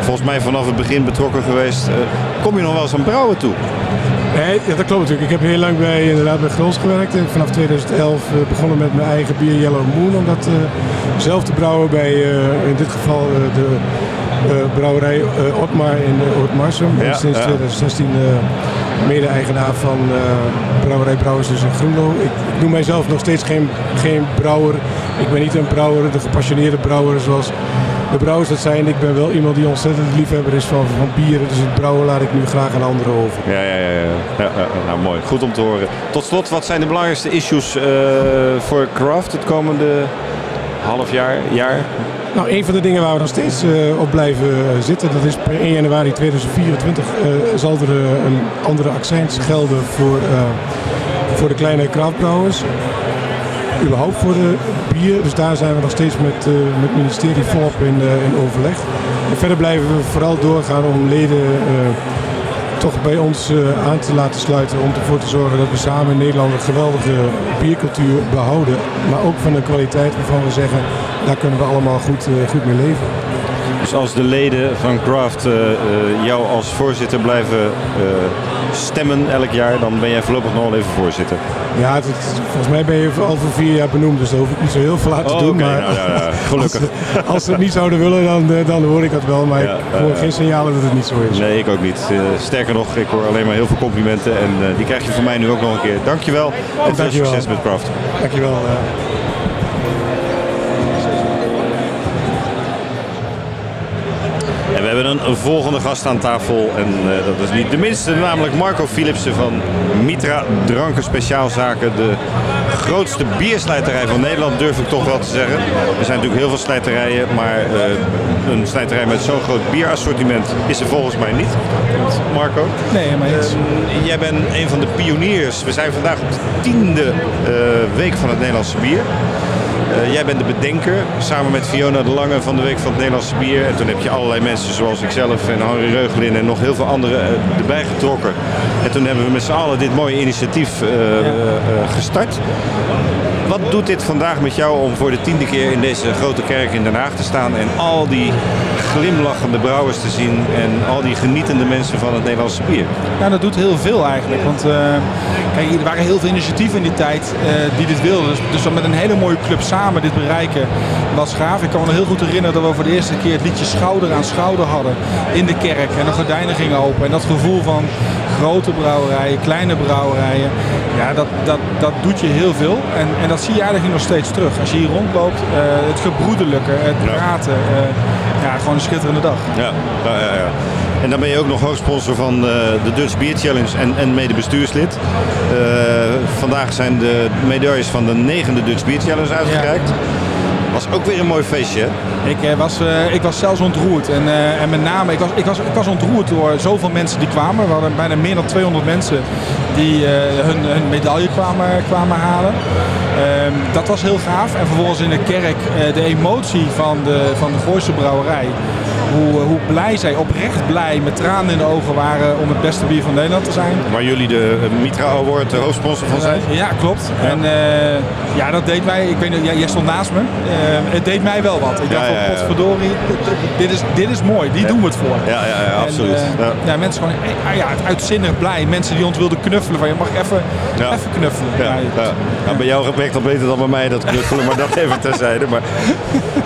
volgens mij vanaf het begin betrokken geweest. Kom je nog wel eens aan brouwen toe? Nee, dat klopt natuurlijk. Ik heb heel lang bij, inderdaad bij Grols gewerkt. En vanaf 2011 eh, begonnen met mijn eigen bier Yellow Moon. Om dat zelf te brouwen bij in dit geval de brouwerij eh, Otmar in uh, Ootmarsum. Ja, sinds ja. 2016 eh, mede-eigenaar van eh, brouwerij Brouwers dus in Groenlo. Ik, ik noem mijzelf nog steeds geen, geen brouwer. Ik ben niet een brouwer, de gepassioneerde brouwer zoals de brouwers dat zijn. Ik ben wel iemand die ontzettend liefhebber is van, van bieren. Dus het brouwen laat ik nu graag aan anderen over. Ja, ja, ja. ja. nou, mooi. Goed om te horen. Tot slot, wat zijn de belangrijkste issues eh, voor Craft het komende half jaar, jaar? Nou, een van de dingen waar we nog steeds eh, op blijven eh, zitten, dat is per 1 januari 2024 eh, zal er een andere accijns gelden voor, voor de kleine kraftbrouwers. Überhaupt voor de bier. Dus daar zijn we nog steeds met, met het ministerie volop in, in overleg. En verder blijven we vooral doorgaan om leden toch bij ons eh, aan te laten sluiten. Om ervoor te zorgen dat we samen in Nederland een geweldige biercultuur behouden. Maar ook van een kwaliteit waarvan we zeggen, daar kunnen we allemaal goed, eh, goed mee leven. Dus als de leden van Craft eh, jou als voorzitter blijven stemmen elk jaar, dan ben jij voorlopig nog wel even voorzitter. Ja, het, het- volgens mij ben je al voor vier jaar benoemd, dus daar hoef ik niet zo heel veel aan te Oh, doen. maar nou, ja, ja, gelukkig. Als, ze- als ze het niet zouden willen, dan, eh, dan hoor ik dat wel. Maar Ja, ik hoor geen signalen dat het niet zo is. Nee, ik ook niet. Eh, sterker nog, ik hoor alleen maar heel veel complimenten en eh, die krijg je van mij nu ook nog een keer. Dankjewel en veel succes met Craft. Dankjewel. eh. Hebben een, volgende gast aan tafel. En eh, dat is niet de minste, namelijk Marco Philipsen van Mitra Dranken Speciaalzaken. De grootste bierslijterij van Nederland, durf ik toch wel te zeggen. Er zijn natuurlijk heel veel slijterijen, maar eh, een slijterij met zo'n groot bierassortiment is er volgens mij niet. Marco? Nee, helemaal eens. Ehm, jij bent een van de pioniers. We zijn vandaag op de tiende eh, week van het Nederlandse bier. Eh, jij bent de bedenker, samen met Fiona de Lange van de Week van het Nederlandse Bier. En toen heb je allerlei mensen zoals ikzelf en Henri Reugelin en nog heel veel anderen eh, erbij getrokken. En toen hebben we met z'n allen dit mooie initiatief eh, gestart. Wat doet dit vandaag met jou om voor de tiende keer in deze grote kerk in Den Haag te staan en al die glimlachende brouwers te zien en al die genietende mensen van het Nederlandse bier? Nou, dat doet heel veel eigenlijk. Want kijk, er waren heel veel initiatieven in die tijd eh, die dit wilden. Dus, dus dan met een hele mooie club samen dit bereiken was gaaf. Ik kan me heel goed herinneren dat we voor de eerste keer het liedje Schouder aan Schouder hadden in de kerk. En de gordijnen gingen open. En dat gevoel van grote brouwerijen, kleine brouwerijen. Ja, dat, dat, dat doet je heel veel. En, en dat zie je eigenlijk nog steeds terug. Als je hier rondloopt, eh, het gebroederlijke, het praten. eh, ja, gewoon een schitterende dag. Ja, ja, ja. ja. En dan ben je ook nog hoofdsponsor van eh, de Dutch Beer Challenge en, en mede bestuurslid. Eh, vandaag zijn de medailles van de negende Dutch Beer Challenge uitgereikt. Was ook weer een mooi feestje? Ik, eh, was, ik was zelfs ontroerd. En, en met name, ik was, ik, was, ik was ontroerd door zoveel mensen die kwamen. We hadden bijna meer dan 200 mensen die hun, hun medaille kwamen, kwamen halen. Ehm, dat was heel gaaf. En vervolgens in de kerk de emotie van de, van de Gooise brouwerij. Hoe, eh, hoe blij zij, oprecht blij, met tranen in de ogen waren om het beste bier van Nederland te zijn. Waar jullie de eh, Mitra Award de hoofdsponsor van zijn. Ja, klopt. En eh, ja, dat deed mij. Ik weet niet, ja, jij stond naast me. Eh, het deed mij wel wat. Ik dacht van, potverdorie, dit- is, dit is mooi. Die doen we het voor. Ja, ja, En, absoluut. eh, ja. ja, mensen gewoon eh, ah, ja, uitzinnig blij. Mensen die ons wilden knuffelen. Van, je mag even, even knuffelen. Ja, Ja, ja. Nou, bij jou werkt al beter dan bij mij dat knuffelen, maar dat even terzijde. Maar,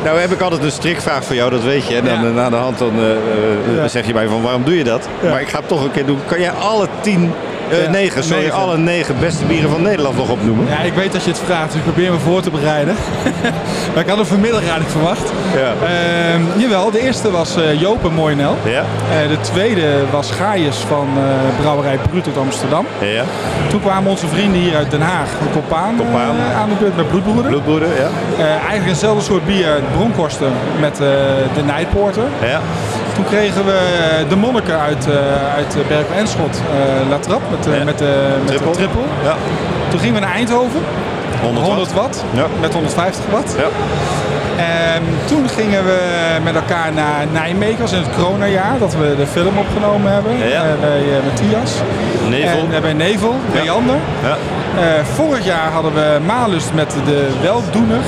nou heb ik altijd een strikvraag voor jou, dat weet je. En dan eh, de hand dan, eh, eh, Ja. zeg je mij van waarom doe je dat? Maar ik ga het toch een keer doen. Kan jij alle tien Eh, negen, sorry. negen. Alle negen beste bieren van Nederland nog opnoemen. Ja, ik weet dat je het vraagt, dus ik probeer me voor te bereiden. maar ik had hem vanmiddag eigenlijk verwacht. Ja. Ehm, jawel, de eerste was eh Joop en Mooinel. Ja. Eh, de tweede was Gaius van eh, Brouwerij Bruut uit Amsterdam. Ja. Toen kwamen onze vrienden hier uit Den Haag Compaan. eh, aan de beurt met Bloedbroeder. Bloedbroeder, ja. Eh, eigenlijk eenzelfde soort bier Bronkhorsten met eh, de Nijpoorter. Ja. Toen kregen we eh, de monniken uit, eh uit eh, Berkel en Schot, La Trappe, met, Ja. met, met de triple. Ja. Toen gingen we naar Eindhoven, 100 100 watt, Ja. met 150 watt. Ja. En toen gingen we met elkaar naar Nijmegen, was in het coronajaar, dat we de film opgenomen hebben Ja. bij Matthias. Nevel. En, bij Nevel, bij Ja. Jander. Ja. Vorig jaar hadden we Malust met de Weldoener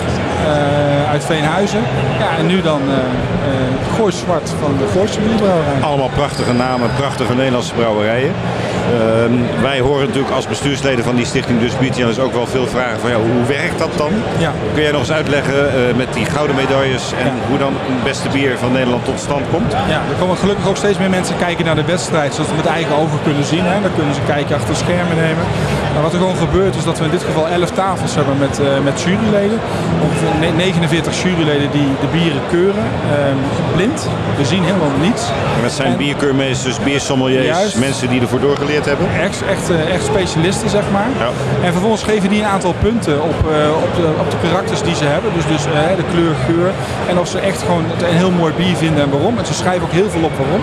uit Veenhuizen. Ja, en nu dan eh eh Goois Zwart van de Gooise Bierbrouwerij. Allemaal prachtige namen, prachtige Nederlandse brouwerijen. Ehm, wij horen natuurlijk als bestuursleden van die stichting Dus Biertjellers ook wel veel vragen van ja, hoe werkt dat dan? Ja. Kun jij nog eens uitleggen eh, met die gouden medailles en Ja. hoe dan het beste bier van Nederland tot stand komt? Ja, er komen gelukkig ook steeds meer mensen kijken naar de wedstrijd, zodat ze met eigen ogen kunnen zien. Hè. Dan kunnen ze kijken achter de schermen nemen. Maar wat er gewoon gebeurt is dat we in dit geval 11 tafels hebben met, eh, met juryleden. Ongeveer 49 juryleden die de bieren keuren. Ehm, blind, we zien helemaal niets. En dat zijn En- bierkeurmeesters, biersommeliers, Juist. mensen die ervoor doorgeleerd hebben. Echt, echt, eh, echt specialisten, zeg maar. Ja. En vervolgens geven die een aantal punten op, eh, op, de, op de karakters die ze hebben. Dus, dus eh, de kleur, geur. En of ze echt gewoon een heel mooi bier vinden en waarom. En ze schrijven ook heel veel op waarom.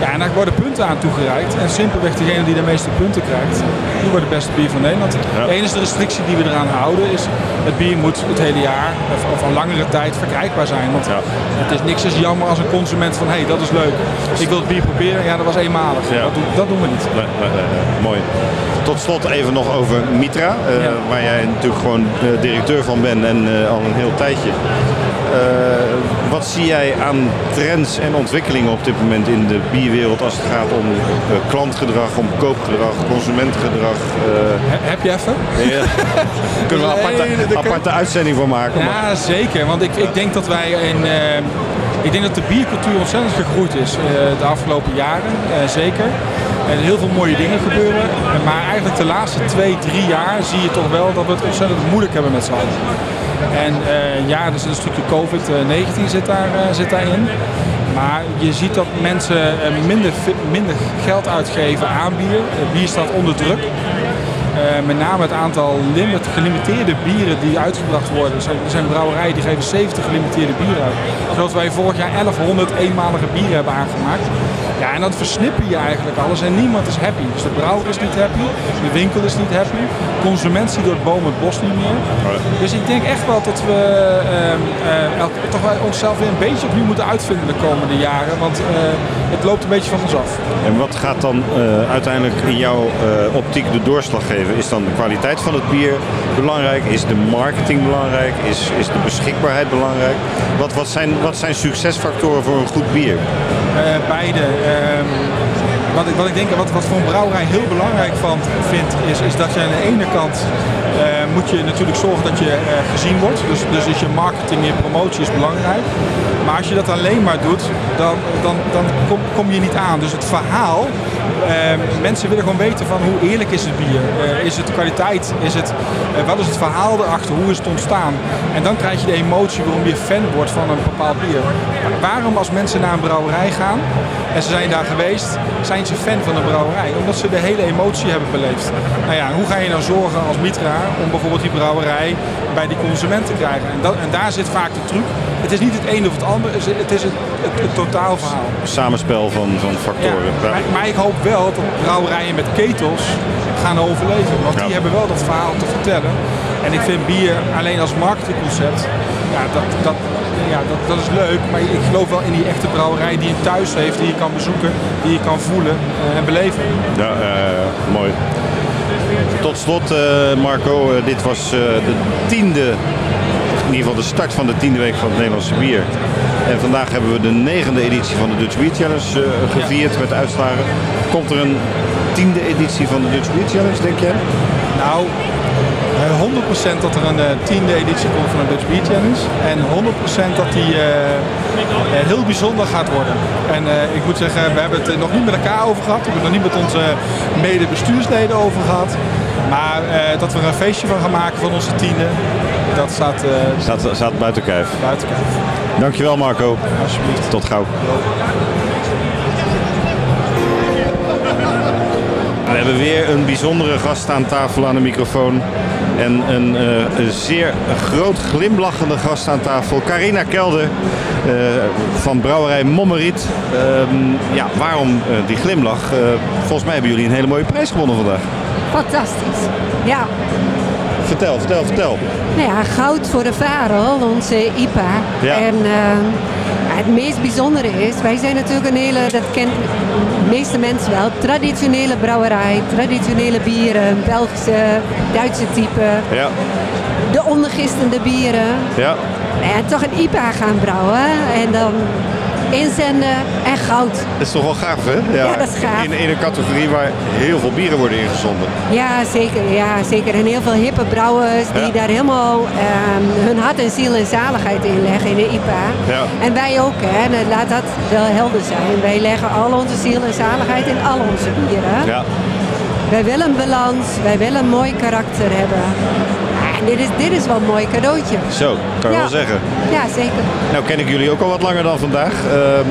Ja, en daar worden punten aan toegereikt. En simpelweg degene die de meeste punten krijgt, die wordt het beste bier van Nederland. De enige restrictie die we eraan houden is, het bier moet het hele jaar of, een langere tijd verkrijgbaar zijn. Want het is niks is jammer als een consument van, hé, hey, dat is leuk. Ik wil het bier proberen. Ja, dat was eenmalig. Ja. Dat, doen, dat doen we niet. Nee, nee, nee, nee. Mooi. Tot slot even nog over Mitra, eh, Ja. waar jij natuurlijk gewoon eh, directeur van bent en eh, al een heel tijdje. Eh, wat zie jij aan trends en ontwikkelingen op dit moment in de bierwereld als het gaat om eh, klantgedrag, om koopgedrag, consumentgedrag? eh, He- heb je even? ja. Kunnen we een aparte, Nee, kan- uitzending van maken? maar- Ja, zeker. Want ik, ik denk dat wij in. ik denk dat de biercultuur ontzettend gegroeid is de afgelopen jaren. zeker. En heel veel mooie dingen gebeuren. Maar eigenlijk de laatste twee, drie jaar zie je toch wel dat we het ontzettend moeilijk hebben met z'n allen. En eh, ja, er zit een stukje COVID-19 zit, daar, eh, zit daarin. Maar je ziet dat mensen eh, minder, minder geld uitgeven aan bier. Bier staat onder druk. Met name het aantal limit, gelimiteerde bieren die uitgebracht worden. Er zijn, er zijn brouwerijen die geven 70 gelimiteerde bieren uit. Zodat wij vorig jaar 1100 eenmalige bieren hebben aangemaakt. Ja, en dat versnipper je eigenlijk alles en niemand is happy. Dus de brouwer is niet happy, de winkel is niet happy, de consument ziet door het boom het bos niet meer. Dus ik denk echt wel dat we ehm, eh, toch wel onszelf weer een beetje opnieuw moeten uitvinden de komende jaren. Want eh, het loopt een beetje van ons af. En wat gaat dan eh, uiteindelijk in jouw optiek de doorslag geven? Is dan de kwaliteit van het bier belangrijk? Is de marketing belangrijk? Is, is de beschikbaarheid belangrijk? Wat, wat, zijn, wat zijn succesfactoren voor een goed bier? Beide. Ehm, wat, ik, wat ik denk, wat, wat voor een brouwerij heel belangrijk van vind, is, is dat je aan de ene kant eh, moet je natuurlijk zorgen dat je eh, gezien wordt. Dus, dus is je marketing, je promotie is belangrijk. Maar als je dat alleen maar doet, dan, dan, dan kom, kom je niet aan. Dus het verhaal, eh, mensen willen gewoon weten van hoe eerlijk is het bier? Eh, is het kwaliteit? Is het, eh, wat is het verhaal erachter? Hoe is het ontstaan? En dan krijg je de emotie waarom je fan wordt van een bepaald bier. Waarom als mensen naar een brouwerij gaan en ze zijn daar geweest, zijn ze fan van de brouwerij? Omdat ze de hele emotie hebben beleefd. Nou ja, hoe ga je nou zorgen als Mitra om bijvoorbeeld die brouwerij bij die consument te krijgen? En, en daar zit vaak de truc. Het is niet het een of het ander, het is het, het, totaalverhaal. Samenspel van, van Ja, factoren. maar, maar ik hoop wel dat brouwerijen met ketels gaan overleven. Want die hebben wel dat verhaal te vertellen. En ik vind bier alleen als marketingconcept, ja, dat, dat, ja, dat, dat is leuk. Maar ik geloof wel in die echte brouwerij die je thuis heeft, die je kan bezoeken, die je kan voelen eh, en beleven. Ja, eh, mooi. Tot slot, eh, Marco, dit was de tiende, in ieder geval de start van de tiende week van het Nederlandse bier. En vandaag hebben we de negende editie van de Dutch Beer Challenge eh, gevierd met uitslagen. Komt er een tiende editie van de Dutch Beer Challenge, denk jij? Nou, Eh, 100% dat er een eh, tiende editie komt van de Dutch Beer Challenge. En 100% dat die eh, eh, heel bijzonder gaat worden. En eh, ik moet zeggen, we hebben het nog niet met elkaar over gehad. We hebben het nog niet met onze mede-bestuursleden over gehad. Maar eh, dat we er een feestje van gaan maken van onze tiende, dat staat eh, Staat, staat buiten kijf. buiten kijf. Dankjewel Marco. Alsjeblieft. Tot gauw. We hebben weer een bijzondere gast aan tafel aan de microfoon. En een, eh, een zeer groot glimlachende gast aan tafel. Carina Kelder eh, van brouwerij Mommeriet. Ehm, ja, waarom eh, die glimlach? Eh, volgens mij hebben jullie een hele mooie prijs gewonnen vandaag. Fantastisch. Ja. Vertel, vertel, vertel. Nou ja, goud voor de Varel, onze IPA. Ja. En eh, het meest bijzondere is, wij zijn natuurlijk een hele, dat kent de meeste mensen wel, traditionele brouwerij, traditionele bieren, Belgische, Duitse type, Ja, de ondergistende bieren. ja. En toch een IPA gaan brouwen en dan inzenden en goud. Dat is toch wel gaaf, hè? Ja, dat is gaaf. In, in een categorie waar heel veel bieren worden ingezonden. Ja, zeker. Ja, zeker. En heel veel hippe brouwers die Ja. daar helemaal ehm, hun hart en ziel en zaligheid in leggen in de IPA. Ja. En wij ook, hè. En laat dat wel helder zijn. Wij leggen al onze ziel en zaligheid in al onze bieren. Ja. Wij willen een balans, wij willen een mooi karakter hebben. En dit is, dit is wel een mooi cadeautje. Zo, kan je Ja. wel zeggen. Ja, zeker. Nou ken ik jullie ook al wat langer dan vandaag. Ehm,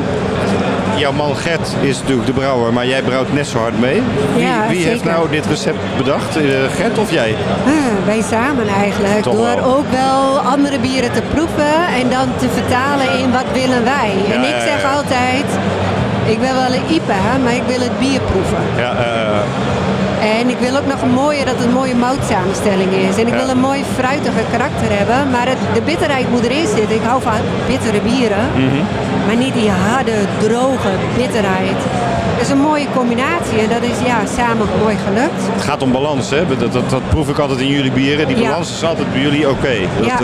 jouw man Gert is natuurlijk de brouwer, maar jij brouwt net zo hard mee. Wie, Ja, wie heeft nou dit recept bedacht? Eh, Gert of jij? Ah, wij samen eigenlijk. Toch door wel. ook wel andere bieren te proeven en dan te vertalen in wat willen wij. en ik zeg altijd, ik wil wel een IPA, maar ik wil het bier proeven. Ja, eh, En ik wil ook nog een mooie, dat het een mooie moutsamenstelling is. En ik Ja. wil een mooi fruitige karakter hebben, maar het, de bitterheid moet erin zitten. Ik hou van bittere bieren, Mhm. maar niet die harde, droge bitterheid. Dat is een mooie combinatie en dat is ja, samen mooi gelukt. het gaat om balans, hè? Dat, dat, dat proef ik altijd in jullie bieren. Die Ja. balans is altijd bij jullie oké. Ja,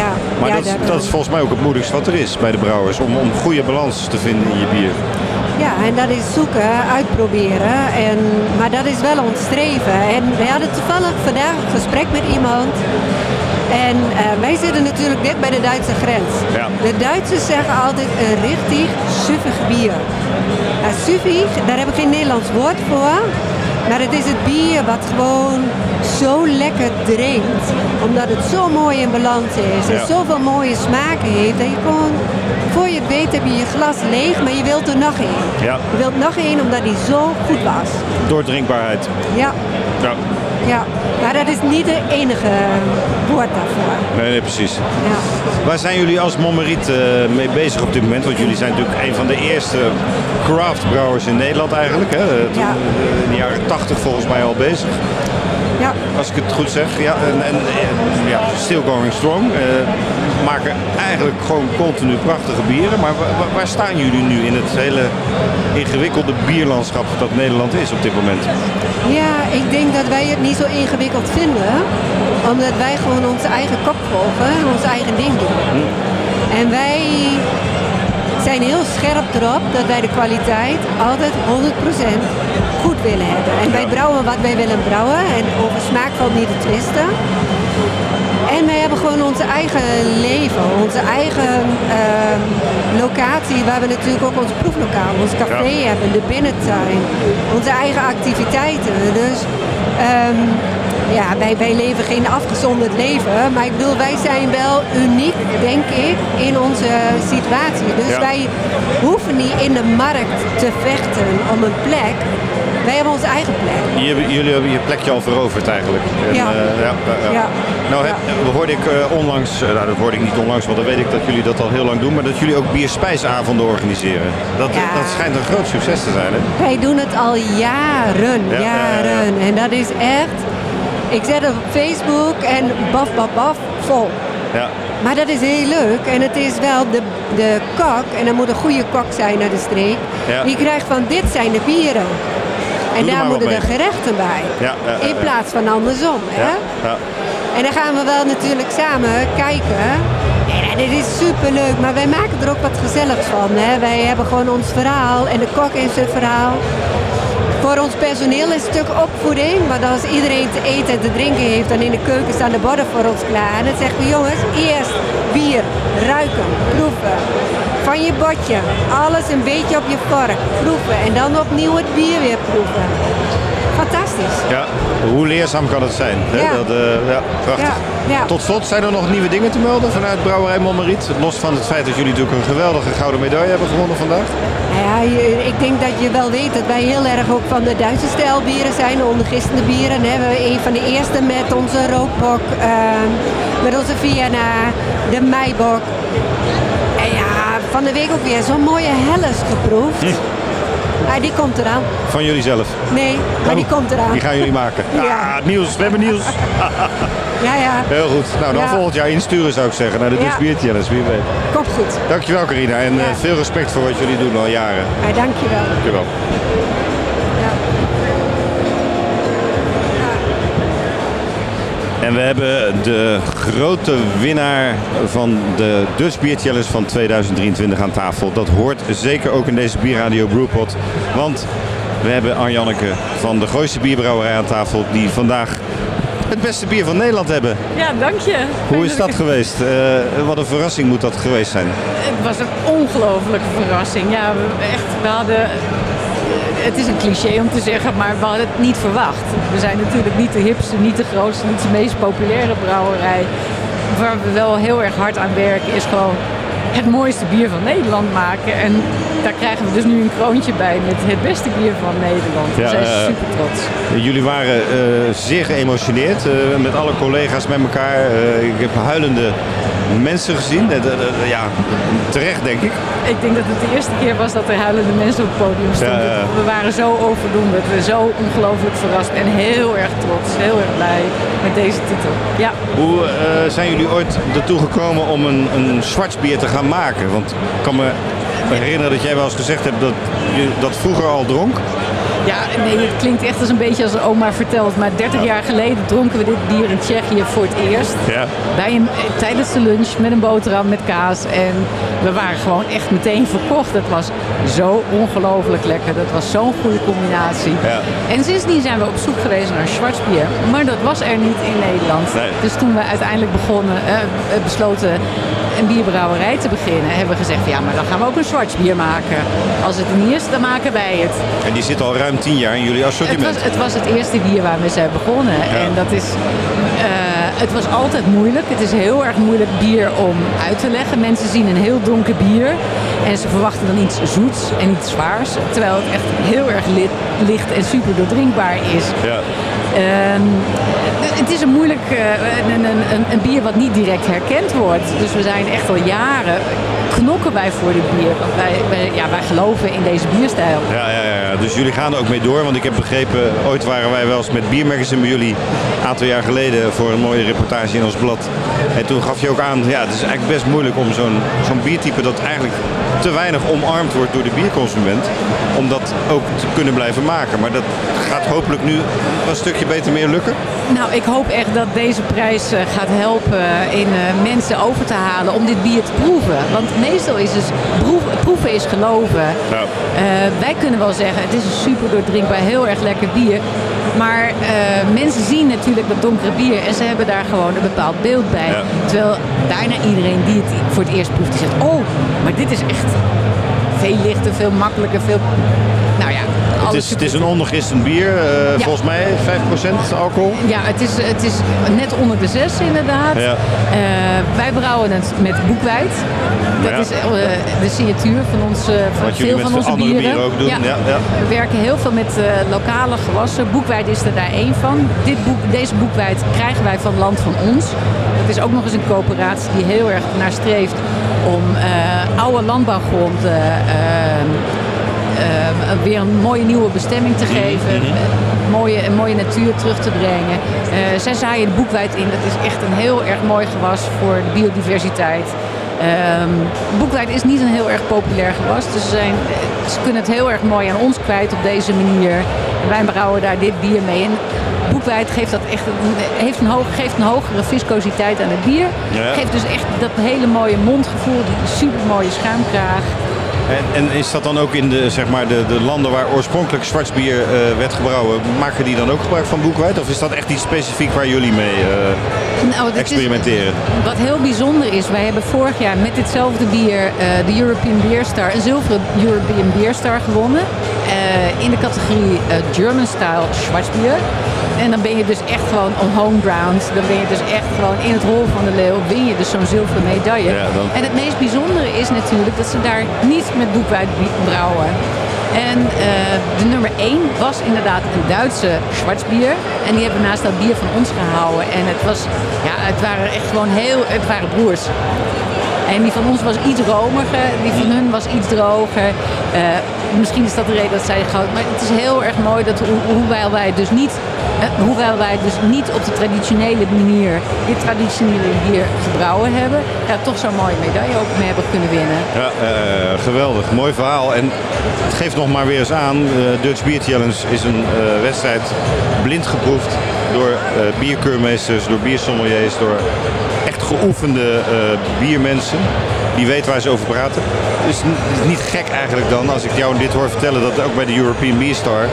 ja. maar ja, dat, dat is volgens mij ook het moedigst wat er is bij de brouwers. Om, om goede balans te vinden in je bier. Ja, en dat is zoeken, uitproberen. En, maar dat is wel ons streven. En we hadden toevallig vandaag een gesprek met iemand. En eh, wij zitten natuurlijk net bij de Duitse grens. Ja. De Duitsers zeggen altijd een richtig suffig bier. Suffig, daar heb ik geen Nederlands woord voor. Maar het is het bier wat gewoon zo lekker drinkt. Omdat het zo mooi in balans is. En Ja. zoveel mooie smaken heeft. Dat je gewoon, voor je het weet heb je je glas leeg, maar je wilt er nog. Ja. Je wilt nog één omdat die zo goed was. Doordrinkbaarheid. Ja, Ja. Ja. Maar dat is niet de enige woord daarvoor. Nee, nee, precies. Ja. Waar zijn jullie als Mommeriet eh, mee bezig op dit moment? Want jullie zijn natuurlijk een van de eerste craftbrouwers in Nederland eigenlijk. Hè? Eh, toen, Ja. eh, in de jaren 80 volgens mij al bezig. Ja. Als ik het goed zeg. Ja, en, en ja, still going strong. Eh, maken eigenlijk gewoon continu prachtige bieren. Maar wa- wa- waar staan jullie nu in het hele ingewikkelde bierlandschap dat Nederland is op dit moment? Ja, ik denk dat wij het niet zo ingewikkeld vinden. Omdat wij gewoon onze eigen kop volgen en ons eigen ding doen. En wij zijn heel scherp erop dat wij de kwaliteit altijd 100% goed willen hebben. En wij brouwen wat wij willen brouwen en over smaak valt niet te twisten. En wij hebben gewoon onze eigen leven, onze eigen ehm, locatie waar we natuurlijk ook ons proeflokaal, ons café Ja. hebben, de binnentuin, onze eigen activiteiten. Dus ehm, ja, wij, wij leven geen afgezonderd leven, maar ik bedoel, wij zijn wel uniek, denk ik, in onze situatie. Dus Ja. wij hoeven niet in de markt te vechten om een plek. Wij hebben onze eigen plek. Jullie, hebben je plekje al veroverd eigenlijk. En, Ja. eh, ja, ja, ja. Nou heb, hoorde ik eh, onlangs, eh, nou dat hoorde ik niet onlangs, want dan weet ik dat jullie dat al heel lang doen, maar dat jullie ook bierspijsavonden organiseren. Dat, dat schijnt een groot succes te zijn, hè? Wij doen het al jaren, Ja, ja, ja, ja. jaren. En dat is echt... Ik zet het op Facebook en baf, baf, baf, vol. Ja. Maar dat is heel leuk. En het is wel de, de kok, en dan moet een goede kok zijn naar de streek. Ja. Die krijgt van dit zijn de bieren. En daar moeten de gerechten bij. Ja, ja, ja, In plaats van andersom. Hè? En dan gaan we wel natuurlijk samen kijken. En dit is superleuk, maar wij maken er ook wat gezelligs van. Hè? Wij hebben gewoon ons verhaal en de kok heeft zijn verhaal. Voor ons personeel is het stuk opvoeding. Want als iedereen te eten en te drinken heeft, dan in de keuken staan de borden voor ons klaar. En dan zeggen we jongens, eerst bier, ruiken, proeven. Van je bordje, alles een beetje op je vork, proeven. En dan opnieuw het bier weer proeven. Fantastisch. Ja, hoe leerzaam kan het zijn? Hè? Ja. Dat, eh, ja, prachtig. Ja, ja. Tot slot, zijn er nog nieuwe dingen te melden vanuit Brouwerij Montmariet? Los van het feit dat jullie natuurlijk een geweldige gouden medaille hebben gewonnen vandaag. Ja, ik denk dat je wel weet dat wij heel erg ook van de Duitse stijl bieren zijn, de ondergistende bieren. Hè. We hebben een van de eerste met onze rookbok, ehm, met onze Vienna, de Meibok. En ja, van de week ook weer zo'n mooie Helles geproefd. Ah, die komt eraan. Van jullie zelf. Nee, maar die komt eraan. Die gaan jullie maken. Ja. Ah, nieuws, we hebben nieuws. Ja, ja. Heel goed. Nou, dan Ja. volgend jaar insturen zou ik zeggen naar de Ja. Dutch Beer Challenge, wie weet. Komt goed. Dankjewel Carina en eh, Ja. veel respect voor wat jullie doen al jaren. Ah, dankjewel. Dankjewel. En we hebben de grote winnaar van de Dutch Beer Challenge van 2023 aan tafel. Dat hoort zeker ook in deze Bierradio Brewpot. Want we hebben Arjanneke van de Gooise Bierbrouwerij aan tafel die vandaag het beste bier van Nederland hebben. Ja, dank je. Hoe is dat geweest? Eh, wat een verrassing moet dat geweest zijn. Het was een ongelofelijke verrassing. Ja, we, echt, we hadden... Het is een cliché om te zeggen, maar we hadden het niet verwacht. We zijn natuurlijk niet de hipste, niet de grootste, niet de meest populaire brouwerij. Waar we wel heel erg hard aan werken is gewoon het mooiste bier van Nederland maken. En daar krijgen we dus nu een kroontje bij met het beste bier van Nederland. Ja, we zijn eh, super trots. Jullie waren eh, zeer geëmotioneerd eh, met alle collega's met elkaar. Ik heb huilende mensen gezien. Eh, de- de- ja, terecht denk ik. Ik denk dat het de eerste keer was dat er huilende mensen op het podium stonden. Ja. We waren zo overdonderd, we zo ongelooflijk verrast en heel erg trots, heel erg blij met deze titel. Ja. Hoe eh, zijn jullie ooit ertoe gekomen om een, een zwartsbier te gaan maken? Want ik kan me herinneren dat jij wel eens gezegd hebt dat je dat vroeger al dronk. Ja, nee, het klinkt echt als een beetje als een oma vertelt. Maar 30 jaar geleden dronken we dit bier in Tsjechië voor het eerst. Ja. Bij een, tijdens de lunch met een boterham met kaas. En we waren gewoon echt meteen verkocht. Het was zo ongelooflijk lekker. Dat was zo'n goede combinatie. Ja. En sindsdien zijn we op zoek geweest naar Schwarzbier. Maar dat was er niet in Nederland. Nee. Dus toen we uiteindelijk begonnen, eh, eh, besloten een bierbrouwerij te beginnen, hebben we gezegd, ja, maar dan gaan we ook een Schwarzbier maken. Als het niet is, dan maken wij het. En die zit al ruim tien jaar in jullie Het assortiment. was, het was het eerste bier waar we zijn begonnen. En dat is, eh, het was altijd moeilijk. Het is heel erg moeilijk bier om uit te leggen. Mensen zien een heel donker bier en ze verwachten dan iets zoets en iets zwaars. Terwijl het echt heel erg li- licht en super doordrinkbaar is. Ja. Ehm, het is een moeilijk eh, een, een, een, bier wat niet direct herkend wordt. Dus we zijn echt al jaren knokken wij voor dit bier. Want wij, ja, wij geloven in deze bierstijl. Ja, ja, ja, ja. Dus jullie gaan er ook mee door. Want ik heb begrepen, ooit waren wij wel eens met Biermagazine bij jullie een aantal jaar geleden voor een mooie reportage in ons blad. En toen gaf je ook aan, ja, het is eigenlijk best moeilijk om zo'n zo'n biertype dat eigenlijk te weinig omarmd wordt door de bierconsument, om dat ook te kunnen blijven maken. Maar dat gaat hopelijk nu een stukje beter meer lukken. Nou, ik hoop echt dat deze prijs eh, gaat helpen in eh, mensen over te halen om dit bier te proeven. Want meestal is het proeven, is geloven. Ja. Eh, wij kunnen wel zeggen, het is een super doordrinkbaar, heel erg lekker bier. Maar eh, mensen zien natuurlijk dat donkere bier en ze hebben daar gewoon een bepaald beeld bij. Ja. Terwijl bijna iedereen die het voor het eerst proeft, die zegt, oh, maar dit is echt veel lichter, veel makkelijker, veel... Nou ja, Het is, het is een ondergistend bier, eh, Ja. volgens mij 5% alcohol. Ja, het is, het is net onder de zes inderdaad. Ja. Eh, wij brouwen het met boekwijd. Dat Ja. is eh, de signatuur van, ons, eh, van Wat veel van onze andere bieren. bieren ook doen, ja, ja. We werken heel veel met lokale gewassen. Boekwijd is er daar één van. Dit boek, deze boekwijd krijgen wij van Land van Ons. Dat is ook nog eens een coöperatie die heel erg naar streeft om eh, oude landbouwgrond eh, eh, eh, weer een mooie nieuwe bestemming te geven. Mhm. eh, mooie, een mooie natuur terug te brengen. Zij zaaien de boekwijd in. Dat is echt een heel erg mooi gewas voor de biodiversiteit. Ehm boekwijd is niet een heel erg populair gewas. Dus ze, zijn, ze kunnen het heel erg mooi aan ons kwijt op deze manier. Wij brouwen daar dit bier mee. En boekwijd geeft, dat echt een, heeft een hoog, geeft een hogere viscositeit aan het bier. Ja. Geeft dus echt dat hele mooie mondgevoel, die super mooie schuimkraag. En, en is dat dan ook in de, zeg maar, de, de landen waar oorspronkelijk zwartsbier eh, werd gebrouwen, maken die dan ook gebruik van boekweit? Of is dat echt iets specifiek waar jullie mee eh, Nou, dit is- experimenteren? Wat heel bijzonder is, wij hebben vorig jaar met ditzelfde bier eh, de European Beer Star, een zilveren European Beer Star gewonnen. Eh, in de categorie eh, German Style Schwarzbier. En dan ben je dus echt gewoon on home ground. Dan ben je dus echt gewoon in het hol van de leeuw. Win je dus zo'n zilveren medaille. Ja, dan- En het meest bijzondere is natuurlijk dat ze daar niet met boekweit brouwen. En eh, de nummer 1 was inderdaad een Duitse Schwarzbier. En die hebben naast dat bier van ons gehouden. En het was, ja, het waren echt gewoon heel, het waren broers. En die van ons was iets romiger, die van hun was iets droger. Misschien is dat de reden dat zij goud. Maar het is heel erg mooi dat ho- hoewel wij dus niet, eh, hoewel wij dus niet op de traditionele manier, dit traditionele bier gebrouwen hebben, ja, toch zo'n mooie medaille ook mee hebben kunnen winnen. Ja, eh, geweldig. Mooi verhaal. En het geeft nog maar weer eens aan, de Dutch Beer Challenge is een eh, wedstrijd blind geproefd door eh, bierkeurmeesters, door biersommeliers, door geoefende eh, biermensen. Die weten waar ze over praten. Dus het is niet gek eigenlijk dan, als ik jou dit hoor vertellen, dat ook bij de European Beer Star,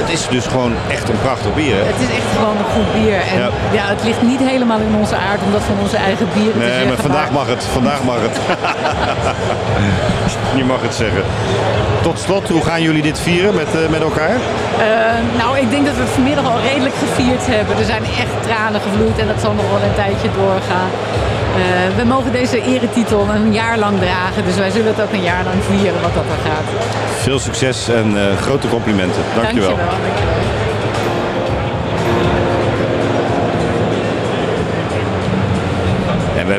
het is dus gewoon echt een prachtig bier. Hè? Het is echt gewoon een goed bier. En Ja. ja. het ligt niet helemaal in onze aard om dat van onze eigen bieren te Nee, maar vandaag mag het. Vandaag mag het. Je mag het zeggen. Tot slot, hoe gaan jullie dit vieren met, eh, met elkaar? Eh, nou, ik denk dat we het vanmiddag al redelijk gevierd hebben. Er zijn echt tranen gevloeid en dat zal nog wel een tijdje doorgaan. Eh, we mogen deze eretitel een jaar lang dragen, dus wij zullen het ook een jaar lang vieren wat dat er gaat. Veel succes en eh, grote complimenten. Dankjewel. dankjewel. En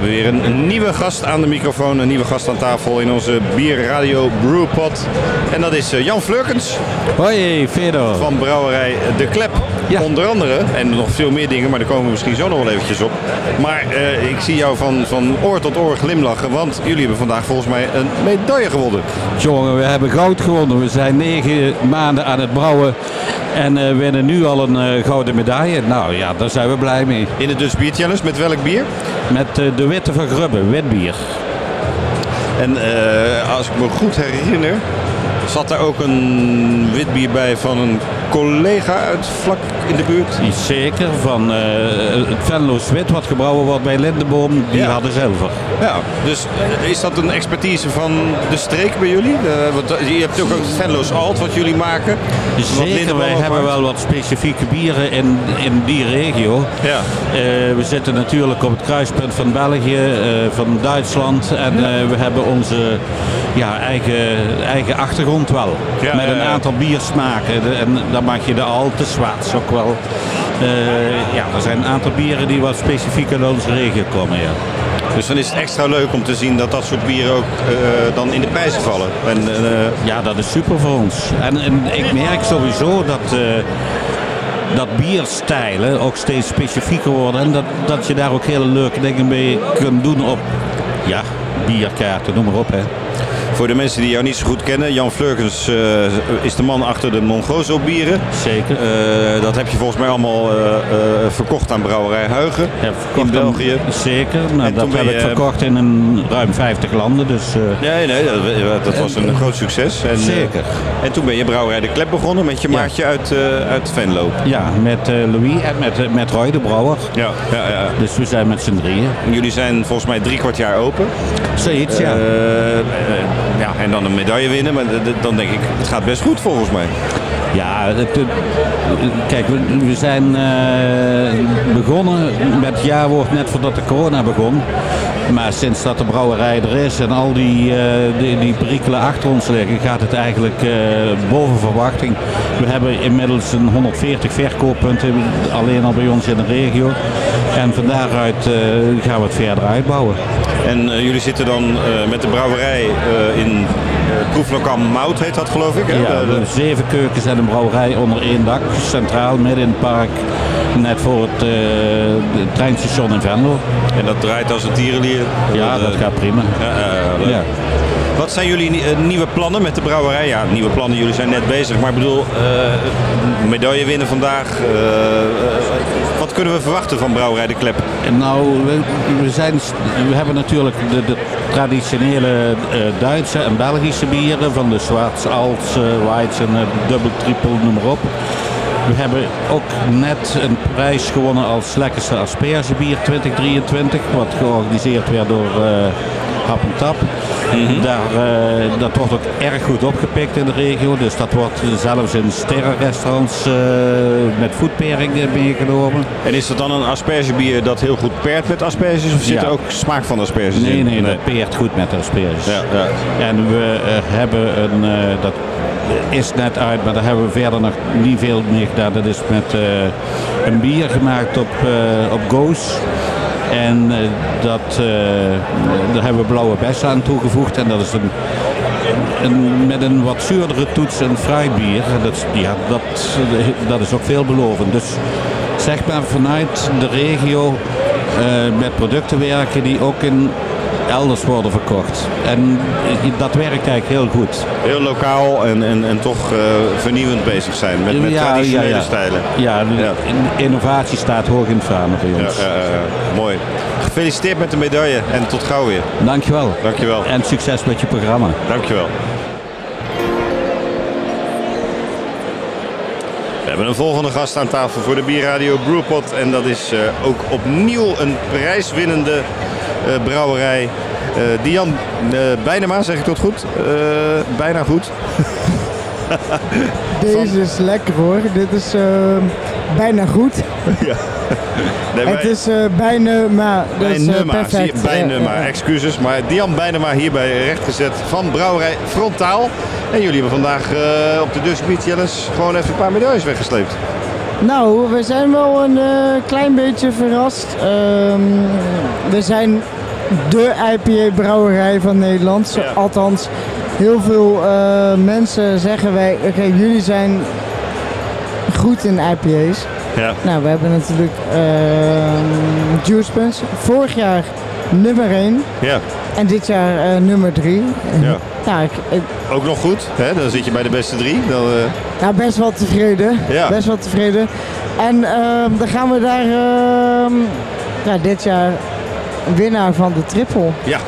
hebben weer een, nieuwe gast aan de microfoon, een nieuwe gast aan tafel in onze bierradio Brewpot. En dat is eh, Jan Flurkens. Hoi, Fedor. Van brouwerij De Klep. Onder andere, en nog veel meer dingen, maar daar komen we misschien zo nog wel eventjes op. Maar eh, ik zie jou van, van oor tot oor glimlachen, want jullie hebben vandaag volgens mij een medaille gewonnen. Jongen, we hebben goud gewonnen. We zijn negen maanden aan het brouwen en eh winnen nu al een gouden medaille. Nou ja, daar zijn we blij mee. In de Beer Challenge, met welk bier? Met eh, de Witte van Grubbe, wit bier. En eh, als ik me goed herinner, zat daar ook een wit bier bij van een collega uit vlak in de buurt. Zeker, van eh, het Venlo's Wit wat gebrouwen wordt bij Lindenboom, die Ja. hadden zilver. Ja, dus eh, is dat een expertise van de streek bij jullie? Eh, want je hebt ook het Venlo's Alt wat jullie maken. Zeker, wij hebben maakt. wel wat specifieke bieren in, in die regio. Ja. We zitten natuurlijk op het kruispunt van België, van Duitsland. En we hebben onze ja, eigen, eigen achtergrond wel. Ja, Met een aantal biersmaken. En dan mag je de Alte, Zwaarts ook wel. Eh, ja, er zijn een aantal bieren die wat specifiek uit onze regio komen. Ja. Dus dan is het extra leuk om te zien dat dat soort bieren ook eh, dan in de prijzen vallen. En, eh, Ja, dat is super voor ons. En, en ik merk sowieso dat, dat bierstijlen ook steeds specifieker worden. En dat, dat je daar ook hele leuke dingen mee kunt doen op ja, bierkaarten, noem maar op. Hè. Voor de mensen die jou niet zo goed kennen, Jan Flurkens eh, is de man achter de Mongozo bieren. Zeker. Eh, dat heb je volgens mij allemaal eh, verkocht aan Brouwerij Huigen in België. Zeker. Nou, dat heb je- ik verkocht in een ruim 50 landen. Dus, Nee, nee, dat, dat was een groot succes. En, Zeker. en toen ben je Brouwerij de Klep begonnen met je maatje uit, uit Venlo. ja, met Louis en met, met Roy de Brouwer. Ja, ja, ja. Dus we zijn met z'n drieën. Jullie zijn volgens mij drie kwart jaar open. Zoiets, ja. Ja, en dan een medaille winnen, maar dan denk ik, het gaat best goed volgens mij. Ja, kijk, we, we zijn eh, begonnen met het jaarwoord net voordat de corona begon. Maar sinds dat de brouwerij er is en al die, eh, die, die perikelen achter ons liggen, gaat het eigenlijk eh, boven verwachting. We hebben inmiddels een 140 verkooppunten alleen al bij ons in de regio. En van daaruit gaan we het verder uitbouwen. En eh, jullie zitten dan eh, met de brouwerij eh, in proeflokaal Mout, heet dat geloof ik? hè? Ja, De- hebben zeven keukens en een brouwerij onder één dak, centraal midden in het park, net voor het de treinstation in Venlo. En dat draait als een tierenlier. Ja, dat gaat prima. Ja. Wat zijn jullie nie- nieuwe plannen met de brouwerij? Ja, nieuwe plannen, jullie zijn net bezig. Maar ik bedoel, medaille winnen vandaag. Kunnen we verwachten van Brouwerij de Klep? Nou, we, zijn, we hebben natuurlijk de, de traditionele eh, Duitse en Belgische bieren van de Schwarz, Alt, uh, Weizen, uh, dubbel, triple, noem maar op. We hebben ook net een prijs gewonnen als lekkerste aspergebier 2023, wat georganiseerd werd door uh, Hap en Tap. Daar, uh, dat wordt ook erg goed opgepikt in de regio, dus dat wordt zelfs in sterrenrestaurants uh, met foodpairing meegenomen. En is dat dan een aspergebier dat heel goed peert met asperges of zit Ja. er ook smaak van asperges Nee, in? nee, dat peert goed met asperges. Ja, ja. En we eh, hebben een, eh, dat is net uit, maar daar hebben we verder nog niet veel mee gedaan. Dat is met eh, een bier gemaakt op, eh, op Goos. En eh, dat, eh, daar hebben we blauwe bessen aan toegevoegd. En dat is een, een, met een wat zuurdere toets een fruitbier. En Dat, ja, dat, dat is ook veelbelovend. Dus zeg maar vanuit de regio eh, met producten werken die ook in elders worden verkocht. En dat werkt eigenlijk heel goed. Heel lokaal en, en, en toch eh, vernieuwend bezig zijn met, met Ja, traditionele ja, ja. stijlen. Ja, innovatie staat hoog in het vaandel bij ons. Mooi. Gefeliciteerd met de medaille en tot gauw weer. Dankjewel. Dankjewel. En succes met je programma. Dankjewel. We hebben een volgende gast aan tafel voor de Bierradio Brewpot. En dat is eh, ook opnieuw een prijswinnende brouwerij. Eh Dian uh, Bijnema, zeg ik dat goed? Eh, bijna goed. Deze is lekker hoor. Dit is eh, bijna goed. ja. Nee, Het maar- is eh, bijna, maar dat is eh, Bijnema, zie je, perfect. Bijnema, Eh, eh, excuses. Maar Dian Bijnema hierbij rechtgezet van Brouwerij Frontaal. En jullie hebben vandaag eh, op de Challenge gewoon even een paar medailles weggesleept. Nou, we zijn wel een eh, klein beetje verrast. Ehm, we zijn de IPA-brouwerij van Nederland. Althans, heel veel eh, mensen zeggen wij, oké, jullie zijn goed in IPA's. Ja. Nou, we hebben natuurlijk ehm Juice. Vorig jaar nummer 1 Ja. en dit jaar eh, nummer 3. Ja. Nou, ik, ik, Ook nog goed, hè? dan zit je bij de beste drie. Dan, nou, best wel tevreden. Ja. Best wel tevreden. En ehm, dan gaan we daar ehm, ja, dit jaar winnaar van de triple. ja,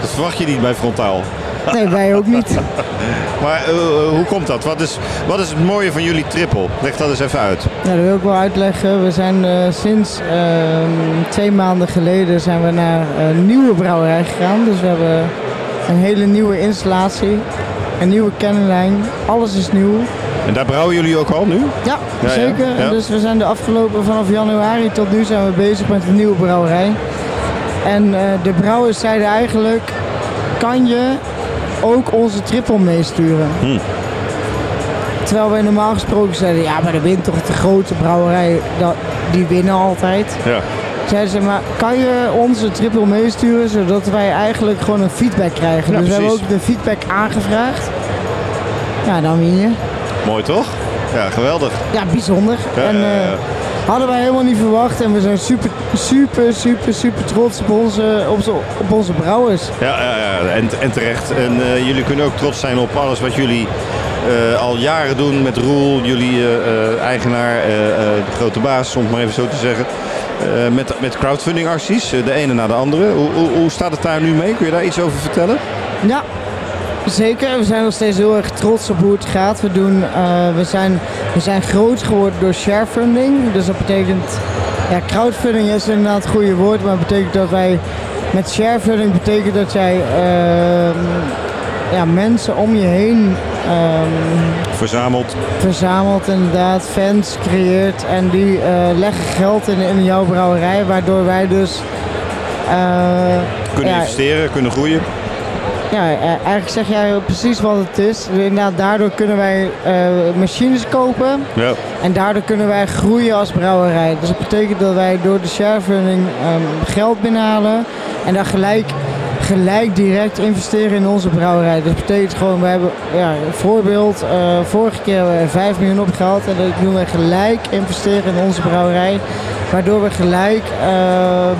dat verwacht je niet bij Frontaal. Nee, wij ook niet. Maar eh, hoe komt dat? Wat is, wat is het mooie van jullie triple? Leg dat eens even uit. Nou, dat wil ik wel uitleggen. We zijn eh, sinds ehm, twee maanden geleden zijn we naar een nieuwe brouwerij gegaan. Dus we hebben een hele nieuwe installatie, een nieuwe kennenlijn. Alles is nieuw. En daar brouwen jullie ook al nu? Ja, zeker. ja. Dus we zijn de afgelopen vanaf januari tot nu zijn we bezig met een nieuwe brouwerij. En eh, de brouwers zeiden eigenlijk, kan je ook onze triple meesturen? Hm. Terwijl wij normaal gesproken zeiden, ja maar de wint toch de grote brouwerij, dat, die winnen altijd. Ja. Zeiden ze, maar kan je onze triple meesturen zodat wij eigenlijk gewoon een feedback krijgen? Ja, dus we hebben ook de feedback aangevraagd. Ja, dan win je. Mooi toch? Ja, geweldig. Ja, bijzonder. Ja, en, ja, eh, hadden wij helemaal niet verwacht. En we zijn super, super, super, super trots op onze, op, zo- op onze brouwers. Ja, ja, ja. En, en terecht. En eh, jullie kunnen ook trots zijn op alles wat jullie eh, al jaren doen met Roel, jullie eh, eigenaar, de grote baas, om het maar even zo te zeggen. Met, met crowdfunding acties, de ene na de andere. Hoe, hoe, hoe staat het daar nu mee? Kun je daar iets over vertellen? Ja, zeker. We zijn nog steeds heel erg trots op hoe het gaat. We, doen, eh, we, zijn, we zijn groot geworden door sharefunding. Dus dat betekent... Ja, crowdfunding is inderdaad het goede woord. Maar het betekent dat wij... Met sharefunding betekent dat jij ehm, ja, mensen om je heen ehm, Verzameld. verzamelt inderdaad, fans creëert en die eh, leggen geld in, in jouw brouwerij, waardoor wij dus eh, Kunnen ja, investeren, kunnen groeien. Ja, eh, eigenlijk zeg jij precies wat het is. Inderdaad, daardoor kunnen wij eh, machines kopen Ja. en daardoor kunnen wij groeien als brouwerij. Dus dat betekent dat wij door de sharefunding ehm, geld binnenhalen en dan gelijk, gelijk direct investeren in onze brouwerij. Dus dat betekent gewoon, we hebben ja, een voorbeeld, eh, vorige keer hebben we 5 miljoen opgehaald en dat doen we gelijk investeren in onze brouwerij. Waardoor we gelijk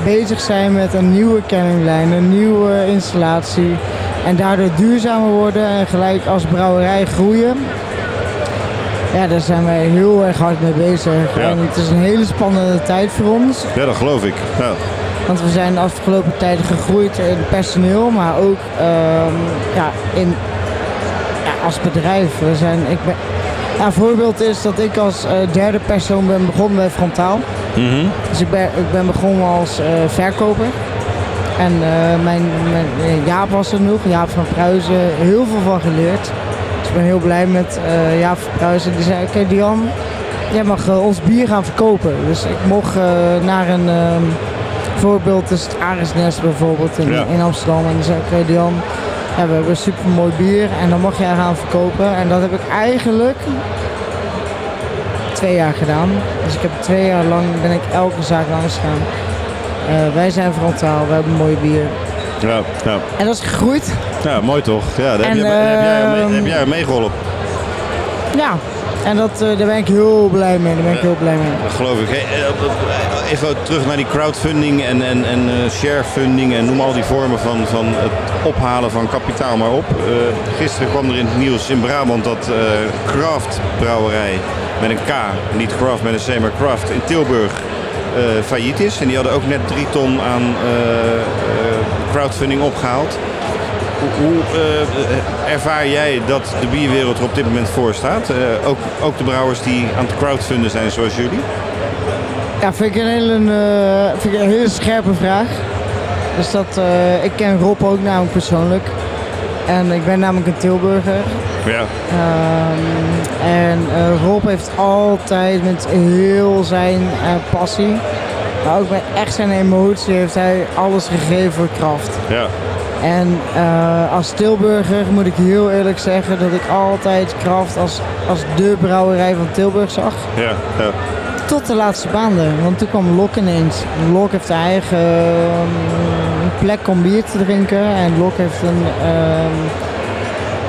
bezig zijn met een nieuwe kenninglijn, een nieuwe installatie. En daardoor duurzamer worden en gelijk als brouwerij groeien. Ja, daar zijn wij heel erg hard mee bezig. Ja. En het is een hele spannende tijd voor ons. Ja, dat geloof ik. Ja. Want we zijn de afgelopen tijden gegroeid in personeel, maar ook ehm, ja, in, ja, als bedrijf. We zijn, ik ben, een voorbeeld is dat ik als eh, derde persoon ben begonnen bij Frontaal. Mhm. Dus ik ben, ik ben begonnen als eh, verkoper. En eh, mijn, mijn eh, Jaap was er nog, Jaap van Pruisen, heel veel van geleerd. Dus ik ben heel blij met eh, Jaap van Pruisen. Die zei, oké Dian, jij mag ons bier gaan verkopen. Dus ik mocht naar een ehm, voorbeeld, is het Aresnest bijvoorbeeld in, Ja. in Amsterdam. En die zei, oké Dian, ja, we hebben super mooi bier en dan mag jij gaan verkopen. En dat heb ik eigenlijk twee jaar gedaan. Dus ik heb twee jaar lang ben ik elke zaak langs gegaan. Eh, wij zijn frontaal, we hebben mooi bier. Ja, ja. En dat is gegroeid. ja, mooi toch? Ja, daar heb, En, je, daar heb jij, mee- ehm, heb jij meegeholpen. Ja, en dat, eh, daar ben ik heel blij mee. Daar ben ik heel blij mee. Dat geloof ik. Eh, even terug naar die crowdfunding en, en, en sharefunding en noem al die vormen van, van het ophalen van kapitaal maar op. Gisteren kwam er in het nieuws in Brabant dat eh Craft Brouwerij met een K, niet Craft met een C, maar Craft in Tilburg failliet is. En die hadden ook net drie ton aan eh, eh, crowdfunding opgehaald. Hoe, eh, ervaar jij dat de bierwereld er op dit moment voor staat? Eh, ook, ook de brouwers die aan het crowdfunden zijn zoals jullie? Ja, vind ik een hele, eh, ik scherpe vraag. Dus dat, eh, ik ken Rob ook namelijk persoonlijk. En ik ben namelijk een Tilburger. Ja. Ehm, en eh, Rob heeft altijd met heel zijn eh, passie, maar ook met echt zijn emotie, heeft hij alles gegeven voor kracht. Ja. En eh, als Tilburger moet ik heel eerlijk zeggen dat ik altijd Kraft als, als de brouwerij van Tilburg zag. Ja, ja. Tot de laatste maanden, want toen kwam Lok ineens. Lok heeft eigen ehm, plek om bier te drinken en Lok heeft een ehm,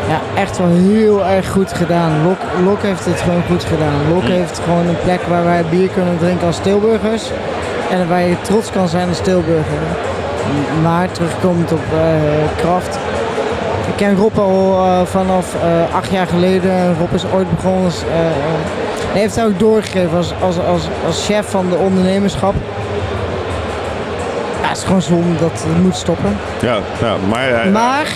ja, echt wel heel erg goed gedaan. Lok, Lok heeft het gewoon goed gedaan. Lok heeft gewoon een plek waar wij bier kunnen drinken als Tilburgers en waar je trots kan zijn als Tilburger. Maar terugkomend op eh Kraft. Ik ken Rob al eh, vanaf eh, acht jaar geleden. Rob is ooit begonnen als, hij heeft hij ook doorgegeven als, als, als, als chef van de ondernemerschap. Is gewoon zonde dat het moet stoppen. Ja, ja maar, eh, Maar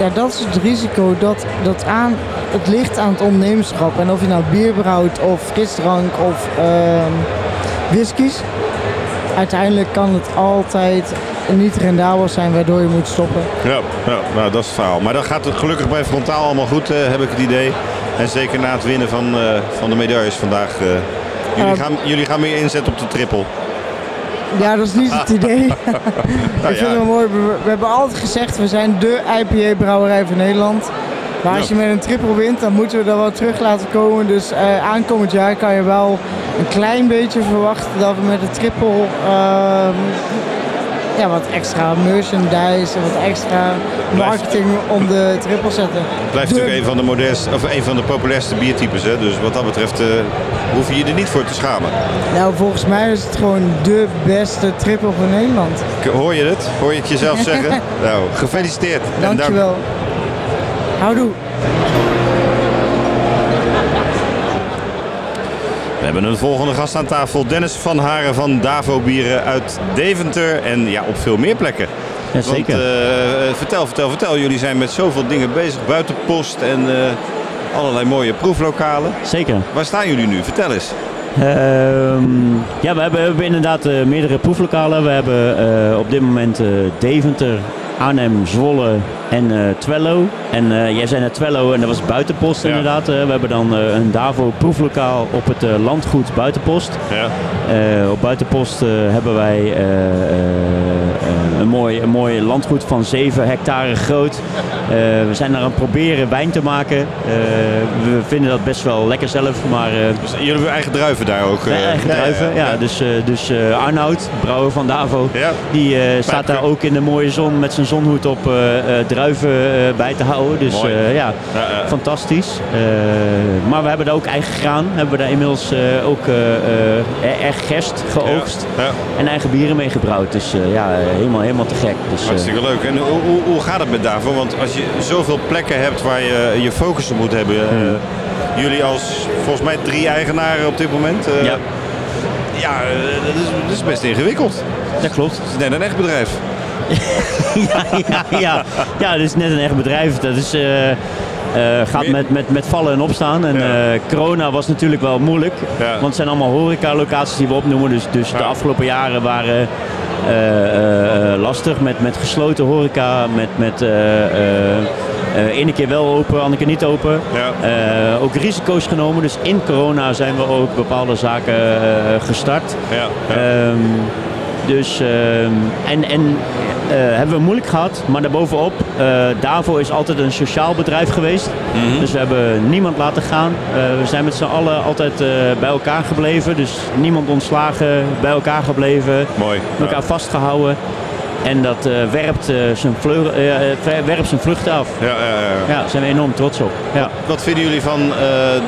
ja, dat is het risico dat, dat aan, het ligt aan het ondernemerschap. En of je nou bier brouwt of frisdrank of ehm whiskies. Uiteindelijk kan het altijd niet rendabel zijn waardoor je moet stoppen. ja, ja, nou dat is het verhaal. Maar dat gaat het gelukkig bij Frontaal allemaal goed, eh, heb ik het idee. En zeker na het winnen van, eh, van de medailles vandaag. jullie, gaan, jullie gaan meer inzetten op de triple. Ja, dat is niet het idee. ik Nou vind het wel mooi. We, we hebben altijd gezegd, we zijn de IPA-brouwerij van Nederland. Maar als je met een triple wint, dan moeten we er wel terug laten komen. Dus eh, aankomend jaar kan je wel een klein beetje verwachten dat we met de triple ehm, ja, wat extra merchandise en wat extra marketing om de triple zetten. Het blijft natuurlijk een van de, of een van de populairste biertypes. Hè? Dus wat dat betreft eh, hoef je je er niet voor te schamen. Nou, volgens mij is het gewoon de beste triple van Nederland. Hoor je het? Hoor je het jezelf zeggen? nou, gefeliciteerd. En dank- Dankjewel. Houdoe. Hebben een volgende gast aan tafel. Dennis van Haren van Davo Bieren uit Deventer. En ja, op veel meer plekken. Ja, zeker. Want, eh, vertel, vertel, vertel. Jullie zijn met zoveel dingen bezig. Buitenpost en eh, allerlei mooie proeflokalen. Zeker. Waar staan jullie nu? Vertel eens. Ehm, ja, we hebben, we hebben inderdaad eh, meerdere proeflokalen. We hebben op dit moment Deventer, Arnhem, Zwolle en eh, Twello. En eh, jij zei net Twello en dat was Buitenpost inderdaad. Eh, we hebben dan een Davo proeflokaal op het landgoed Buitenpost. Ja. Op Buitenpost hebben wij een, mooi, een mooi landgoed van 7 hectare groot. Eh, we zijn daar aan het proberen wijn te maken. Eh, we vinden dat best wel lekker zelf, maar... eh, jullie hebben eigen druiven daar ook? Eh, eigen ja, druiven, ja. ja. Dus, eh, dus eh, Arnoud, brouwer van Davo, die eh, staat daar ook in de mooie zon met zijn zonhoed op eh, eh, druiven eh, bij te houden. Dus Mooi. eh, ja, fantastisch. Eh, maar we hebben daar ook eigen graan. Hebben we daar inmiddels eh, ook eh, eh, erg gerst geoogst. En eigen bieren mee gebrouwd. Dus eh, ja, helemaal, helemaal helemaal te gek. Dus, eh, Hartstikke leuk. En hoe, hoe, hoe gaat het met Davo? Want als je zoveel plekken hebt waar je je focus op moet hebben. eh, jullie als volgens mij drie eigenaren op dit moment. eh, Ja. Ja, dat is, dat is best ingewikkeld. Dat klopt. Het is net een echt bedrijf. ja, ja, ja. ja, het is net een echt bedrijf. Dat is, eh, gaat met, met, met vallen en opstaan. En corona was natuurlijk wel moeilijk. Want het zijn allemaal horecalocaties die we opnoemen. Dus, dus de afgelopen jaren waren lastig met, met gesloten horeca. Met, met eh, eh, eh, ene keer wel open, andere keer niet open. Eh, ook risico's genomen. Dus in corona zijn we ook bepaalde zaken eh, gestart. Ehm, dus, ehm, en, en eh, hebben we moeilijk gehad, maar daarbovenop, eh Davo is altijd een sociaal bedrijf geweest. Dus we hebben niemand laten gaan. Eh, we zijn met z'n allen altijd bij elkaar gebleven. Dus niemand ontslagen, bij elkaar gebleven. Mooi. Elkaar vastgehouden. En dat werpt, zijn ver- werpt zijn vruchten af. Ja, ja, ja. Ja, daar zijn we enorm trots op. Ja. Wat vinden jullie van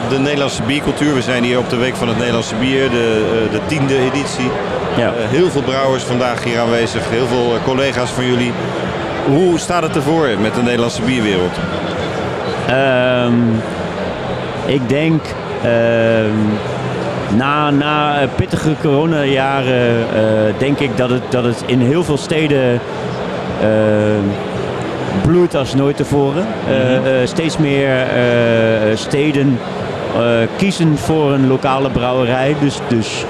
de Nederlandse biercultuur? We zijn hier op de Week van het Nederlandse Bier, de, de tiende editie. Ja. Eh, heel veel brouwers vandaag hier aanwezig, heel veel eh, collega's van jullie. Hoe staat het ervoor met de Nederlandse bierwereld? Ehm, ik denk ehm, na, na eh, pittige coronajaren eh, denk ik dat het, dat het in heel veel steden ehm, bloeit als nooit tevoren. Eh, steeds meer steden kiezen voor een lokale brouwerij. Dus, dus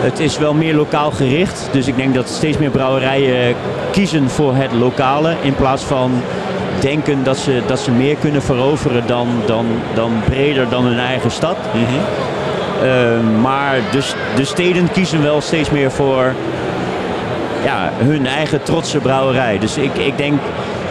het is wel meer lokaal gericht. Dus ik denk dat steeds meer brouwerijen kiezen voor het lokale in plaats van denken dat ze, dat ze meer kunnen veroveren dan, dan, dan breder dan hun eigen stad. Eh, maar dus, de steden kiezen wel steeds meer voor ja, hun eigen trotse brouwerij. Dus ik, ik denk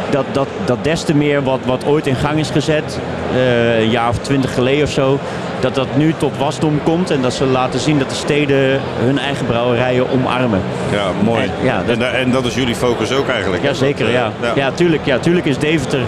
dat, dat, dat des te meer wat, wat ooit in gang is gezet, eh, een jaar of twintig geleden of zo, dat dat nu tot wasdom komt en dat ze laten zien dat de steden hun eigen brouwerijen omarmen. Ja, mooi. En, ja, dat, En, en dat is jullie focus ook eigenlijk? ja, zeker. Dat, Ja. eh, Ja. tuurlijk, ja, tuurlijk is Deventer,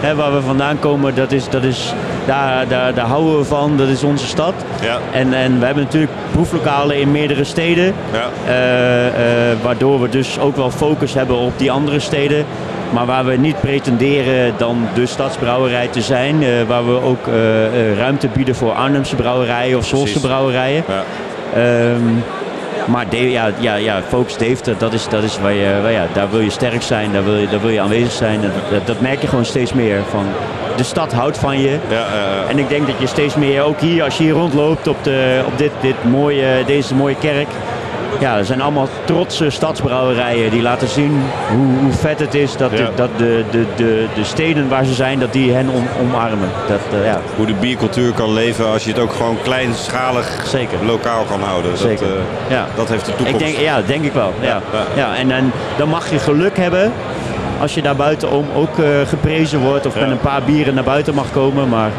hè, waar we vandaan komen, dat is, dat is, daar, daar, daar houden we van. Dat is onze stad. Ja. En, en we hebben natuurlijk proeflokalen in meerdere steden. Ja. Eh, eh, waardoor we dus ook wel focus hebben op die andere steden. Maar waar we niet pretenderen dan de stadsbrouwerij te zijn. eh, waar we ook ruimte bieden voor Arnhemse brouwerijen of Precies. brouwerijen. Ja. Ehm, maar De- ja, ja, ja, Focus Deventer, dat is, dat is waar je, waar ja, daar wil je sterk zijn, daar wil je, daar wil je aanwezig zijn. Dat, dat merk je gewoon steeds meer. Van, de stad houdt van je. En ik denk dat je steeds meer, ook hier, als je hier rondloopt op, de, op dit, dit mooie, deze mooie kerk. Ja, er zijn allemaal trotse stadsbrouwerijen die laten zien hoe, hoe vet het is dat, de, dat de, de, de, de steden waar ze zijn, dat die hen om, omarmen. Dat, eh, ja. Hoe de biercultuur kan leven als je het ook gewoon kleinschalig Zeker. lokaal kan houden. Dat, Zeker. eh, ja. dat heeft de toekomst. Ik denk, ja, denk ik wel. Ja. Ja. En, en dan mag je geluk hebben als je daar buitenom ook eh, geprezen wordt of met een paar bieren naar buiten mag komen. Maar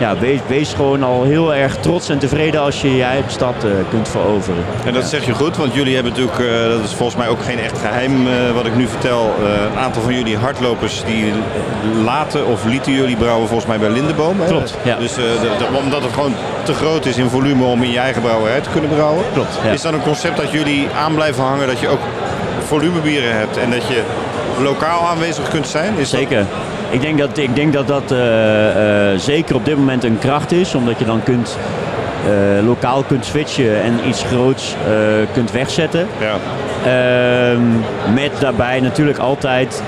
ja, wees, wees gewoon al heel erg trots en tevreden als je je eigen stad eh, kunt veroveren. En dat zeg je goed, want jullie hebben natuurlijk, eh, dat is volgens mij ook geen echt geheim eh, wat ik nu vertel. een aantal van jullie hardlopers die laten of lieten jullie brouwen volgens mij bij Lindeboom. Hè? Klopt, ja. Dus omdat het gewoon te groot is in volume om in je eigen brouwerij te kunnen brouwen. Klopt, ja. Is dat een concept dat jullie aan blijven hangen, dat je ook volumebieren hebt en dat je lokaal aanwezig kunt zijn? Is dat- Zeker. Ik denk dat ik denk dat, dat eh, eh, zeker op dit moment een kracht is, omdat je dan kunt, eh, lokaal kunt switchen en iets groots kunt wegzetten. Ja. Ehm, met daarbij natuurlijk altijd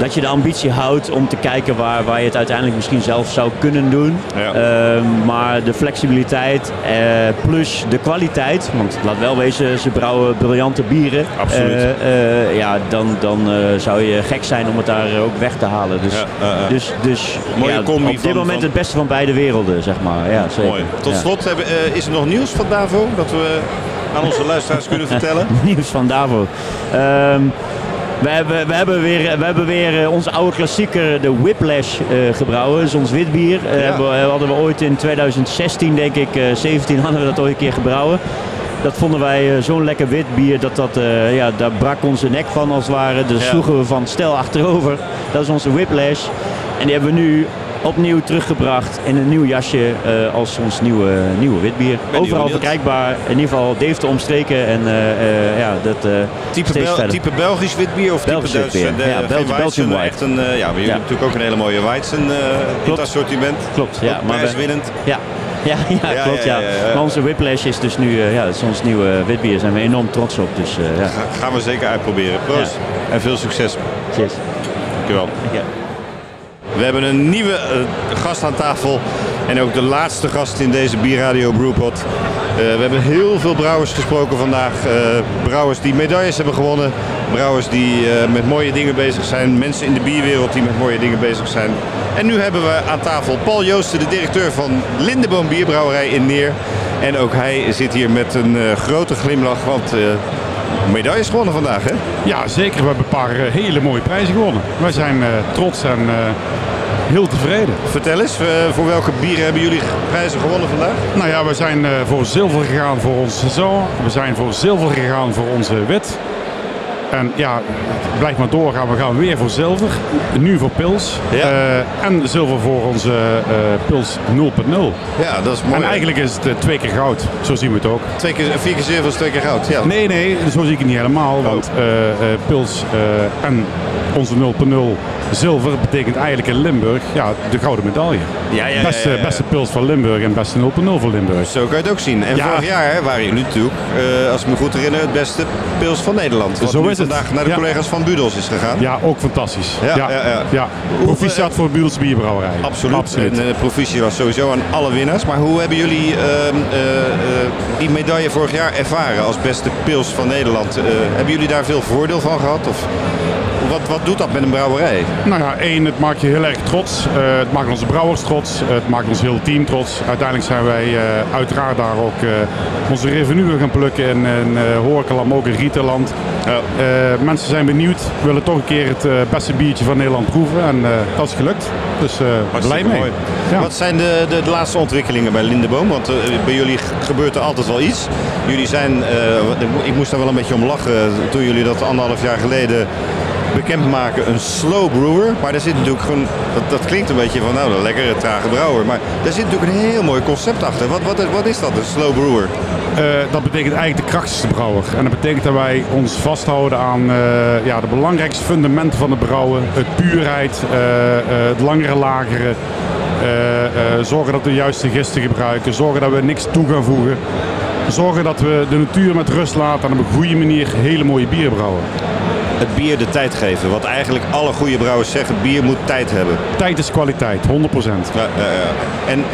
dat je de ambitie houdt om te kijken waar, waar je het uiteindelijk misschien zelf zou kunnen doen. Ja. Ehm, maar de flexibiliteit eh, plus de kwaliteit, want laat wel wezen, ze brouwen briljante bieren. Absoluut. Eh, eh, ja, dan, dan zou je gek zijn om het daar ook weg te halen. Dus, Ja, dus, dus Mooie ja, combi op dit van- moment van- het beste van beide werelden, zeg maar. Ja, zeker. Mooi. Tot slot, hebben, is er nog nieuws van Davo dat we aan onze luisteraars kunnen vertellen? Nieuws van Davo. Ehm, we, hebben, we, hebben weer, we hebben weer eh, onze oude klassieker, de Whiplash, eh, gebrouwen. Dat is ons witbier. Eh, we- hadden we ooit in 2016, denk ik, eh 17 hadden we dat ooit een keer gebrouwen. Dat vonden wij zo'n lekker wit bier, dat, dat, ja, daar brak onze nek van als het ware. Dus Ja. sloegen we van stel achterover. Dat is onze Whiplash. En die hebben we nu opnieuw teruggebracht in een nieuw jasje eh, als ons nieuwe, nieuwe witbier. Overal verkrijgbaar, in ieder geval Deventer omstreken en eh, eh, ja, dat Type, Bel- Belgisch witbier of Belgisch type Duits? witbier. Ja, Belgisch- white. Echt een, ja, we hebben Ja. natuurlijk ook een hele mooie Weizen in het assortiment. Klopt, ja. Ook Maar we- prijswinnend. ja. Ja, ja, Ja, klopt. ja. Maar onze Whiplash is dus nu ja, dat is ons nieuwe witbier. Daar zijn we enorm trots op. Dus, ja. Ga- gaan we zeker uitproberen. Proost en veel succes. Cheers. Dankjewel. Ja. We hebben een nieuwe eh, gast aan tafel. En ook de laatste gast in deze Bierradio Brewpot. Eh, we hebben heel veel brouwers gesproken vandaag. Eh, brouwers die medailles hebben gewonnen. Brouwers die met mooie dingen bezig zijn. Mensen in de bierwereld die met mooie dingen bezig zijn. En nu hebben we aan tafel Paul Joosten, de directeur van Lindeboom Bierbrouwerij in Neer. En ook hij zit hier met een grote glimlach, want medailles gewonnen vandaag hè? Ja, zeker. We hebben een paar hele mooie prijzen gewonnen. Wij zijn trots en heel tevreden. Vertel eens, eh, voor welke bieren hebben jullie prijzen gewonnen vandaag? Nou ja, we zijn eh, voor zilver gegaan voor ons seizoen. We zijn voor zilver gegaan voor onze wit. En ja, blijf maar doorgaan. We gaan weer voor zilver. Nu voor pils. Eh, en zilver voor onze eh, pils 0.0. Ja, dat is mooi. En eigenlijk is het twee keer goud. Zo zien we het ook. Twee keer, vier keer zilver is twee keer goud. Ja. Nee, nee, zo zie ik het niet helemaal. Want eh, eh, pils en onze 0.0 zilver betekent eigenlijk in Limburg ja, de gouden medaille. Ja, ja, beste, ja, beste pils van Limburg en beste 0.0 van Limburg. Zo kan je het ook zien. En vorig jaar hè, waren jullie natuurlijk, eh, als ik me goed herinner, het beste pils van Nederland. Wat Zo is het. vandaag naar de collega's van Budels is gegaan. Ja, ook fantastisch. Ja, ja, ja. ja. Proficiat voor Budelse Bierbrouwerij. Absoluut. Absoluut. En uh, proficiat was sowieso aan alle winnaars. Maar hoe hebben jullie ehm, eh, eh, die medaille vorig jaar ervaren als beste pils van Nederland? Eh, hebben jullie daar veel voordeel van gehad? Of wat, wat doet dat met een brouwerij? Nou ja, één, het maakt je heel erg trots. Eh, het maakt onze brouwers trots. het maakt ons hele team trots. Uiteindelijk zijn wij eh, uiteraard daar ook eh, onze revenue gaan plukken in, in maar ook in retailland. Eh, mensen zijn benieuwd, willen toch een keer het eh, beste biertje van Nederland proeven. En eh, dat is gelukt. Dus eh, blij mee. mooi. Wat zijn de, de, de laatste ontwikkelingen bij Lindeboom? Want eh, bij jullie gebeurt er altijd wel iets. Jullie zijn, eh, ik moest daar wel een beetje om lachen toen jullie dat anderhalf jaar geleden bekendmaken een slow brewer. Maar daar zit natuurlijk gewoon, dat, dat klinkt een beetje van nou, een lekkere trage brouwer. Maar daar zit natuurlijk een heel mooi concept achter. Wat, wat, wat is dat, een slow brewer? Uh, dat betekent eigenlijk de krachtigste brouwer. En dat betekent dat wij ons vasthouden aan uh, ja, de belangrijkste fundamenten van het brouwen. Het puurheid, uh, het langere lagere. zorgen dat we de juiste gisten gebruiken. Zorgen dat we niks toe gaan voegen. Zorgen dat we de natuur met rust laten en op een goede manier hele mooie bier brouwen. Het bier de tijd geven. Wat eigenlijk alle goede brouwers zeggen, bier moet tijd hebben. Tijd is kwaliteit, 100%. Ja, ja, ja. En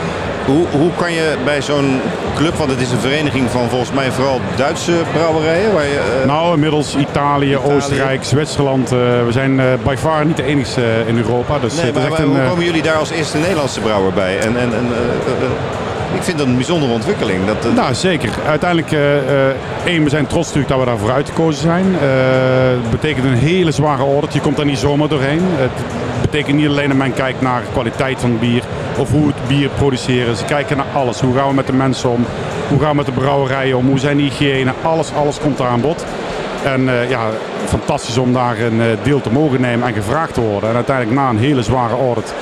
hoe, hoe kan je bij zo'n club, want het is een vereniging van volgens mij vooral Duitse brouwerijen. Waar je, uh... Nou, inmiddels Italië, Italië. Oostenrijk, Zwitserland. Uh, we zijn uh, by far niet de enige in Europa. Dus nee, maar, een, hoe komen jullie daar als eerste Nederlandse brouwer bij? En, en, en ik vind dat een bijzondere ontwikkeling. Dat. Nou, zeker. Uiteindelijk, uh, één, we zijn trots natuurlijk dat we daarvoor uitgekozen zijn. Uh, het betekent een hele zware audit. Je komt daar niet zomaar doorheen. Het betekent niet alleen dat men kijkt naar de kwaliteit van het bier of hoe het bier produceren. Ze kijken naar alles. Hoe gaan we met de mensen om? Hoe gaan we met de brouwerijen om? Hoe zijn de hygiëne? Alles, alles komt daar aan bod. En ja, fantastisch om daar een deel te mogen nemen en gevraagd te worden. En uiteindelijk na een hele zware audit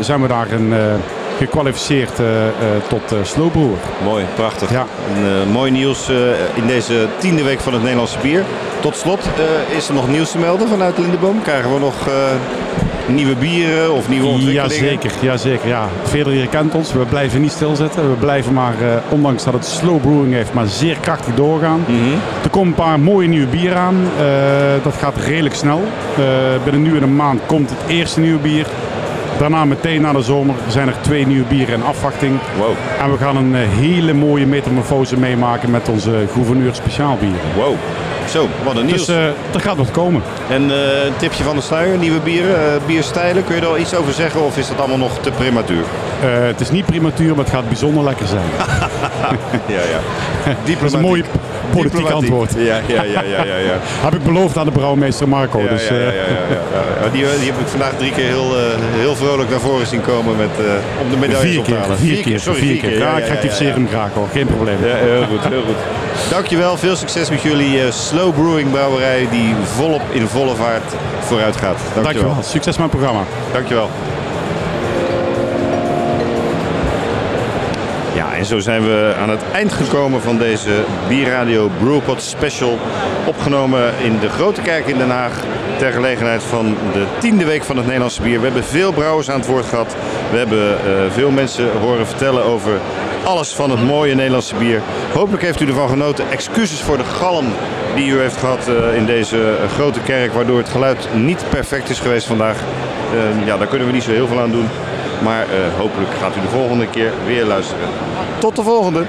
zijn we daar een uh, tot uh, slowbrewer. Mooi, prachtig. Ja. En, mooi nieuws in deze tiende week van het Nederlandse bier. Tot slot, is er nog nieuws te melden vanuit Lindeboom? Krijgen we nog nieuwe bieren of nieuwe ontwikkelingen? Jazeker, jazeker. Ja. Verder, kent ons. We blijven niet stilzitten. We blijven maar, ondanks dat het slow brewing heeft, maar zeer krachtig doorgaan. Mm -hmm. Er komen een paar mooie nieuwe bieren aan. dat gaat redelijk snel. binnen nu en een maand komt het eerste nieuwe bier. Daarna meteen na de zomer zijn er twee nieuwe bieren in afwachting. Wow. En we gaan een hele mooie metamorfose meemaken met onze gouverneur speciaalbier. Wow. Zo, wat een nieuws. Dus uh, er gaat wat komen. En uh, een tipje van de sluier, nieuwe bieren, uh, bierstijlen. Kun je er al iets over zeggen of is dat allemaal nog te prematuur? het is niet prematuur, maar het gaat bijzonder lekker zijn. ja, ja. Dat is een mooi politiek antwoord. Ja, ja, ja, ja, ja, ja. heb ik beloofd aan de brouwmeester Marco. Ja, dus, ja, ja, ja, ja, ja. Die, die heb ik vandaag drie keer heel, uh, heel vrolijk naar voren zien komen met, uh, om de medailles op te keer, halen. Vier, keer, sorry, vier, keer. Ja, ik die serum graag hoor, geen probleem. Ja, heel goed, heel goed. Dankjewel, veel succes met jullie slow brewing brouwerij die volop in volle vaart vooruit gaat. Dankjewel. Dankjewel. Succes met het programma. Dankjewel. En zo zijn we aan het eind gekomen van deze Bierradio Brewpot Special. Opgenomen in de Grote Kerk in Den Haag. Ter gelegenheid van de tiende week van het Nederlandse bier. We hebben veel brouwers aan het woord gehad. We hebben eh, veel mensen horen vertellen over alles van het mooie Nederlandse bier. Hopelijk heeft u ervan genoten. Excuses voor de galm die u heeft gehad eh, in deze grote kerk. Waardoor het geluid niet perfect is geweest vandaag. Eh, ja, daar kunnen we niet zo heel veel aan doen. Maar eh, hopelijk gaat u de volgende keer weer luisteren. Tot de volgende!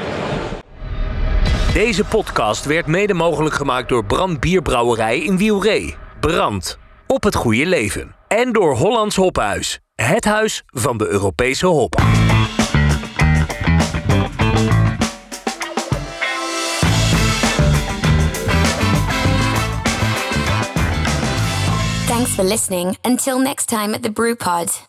Deze podcast werd mede mogelijk gemaakt door Brand Bierbrouwerij in Wielree. Brand. Op het goede leven. En door Hollands Hophuis. Het huis van de Europese hop. Thanks for listening. Until next time at the Brew Pod.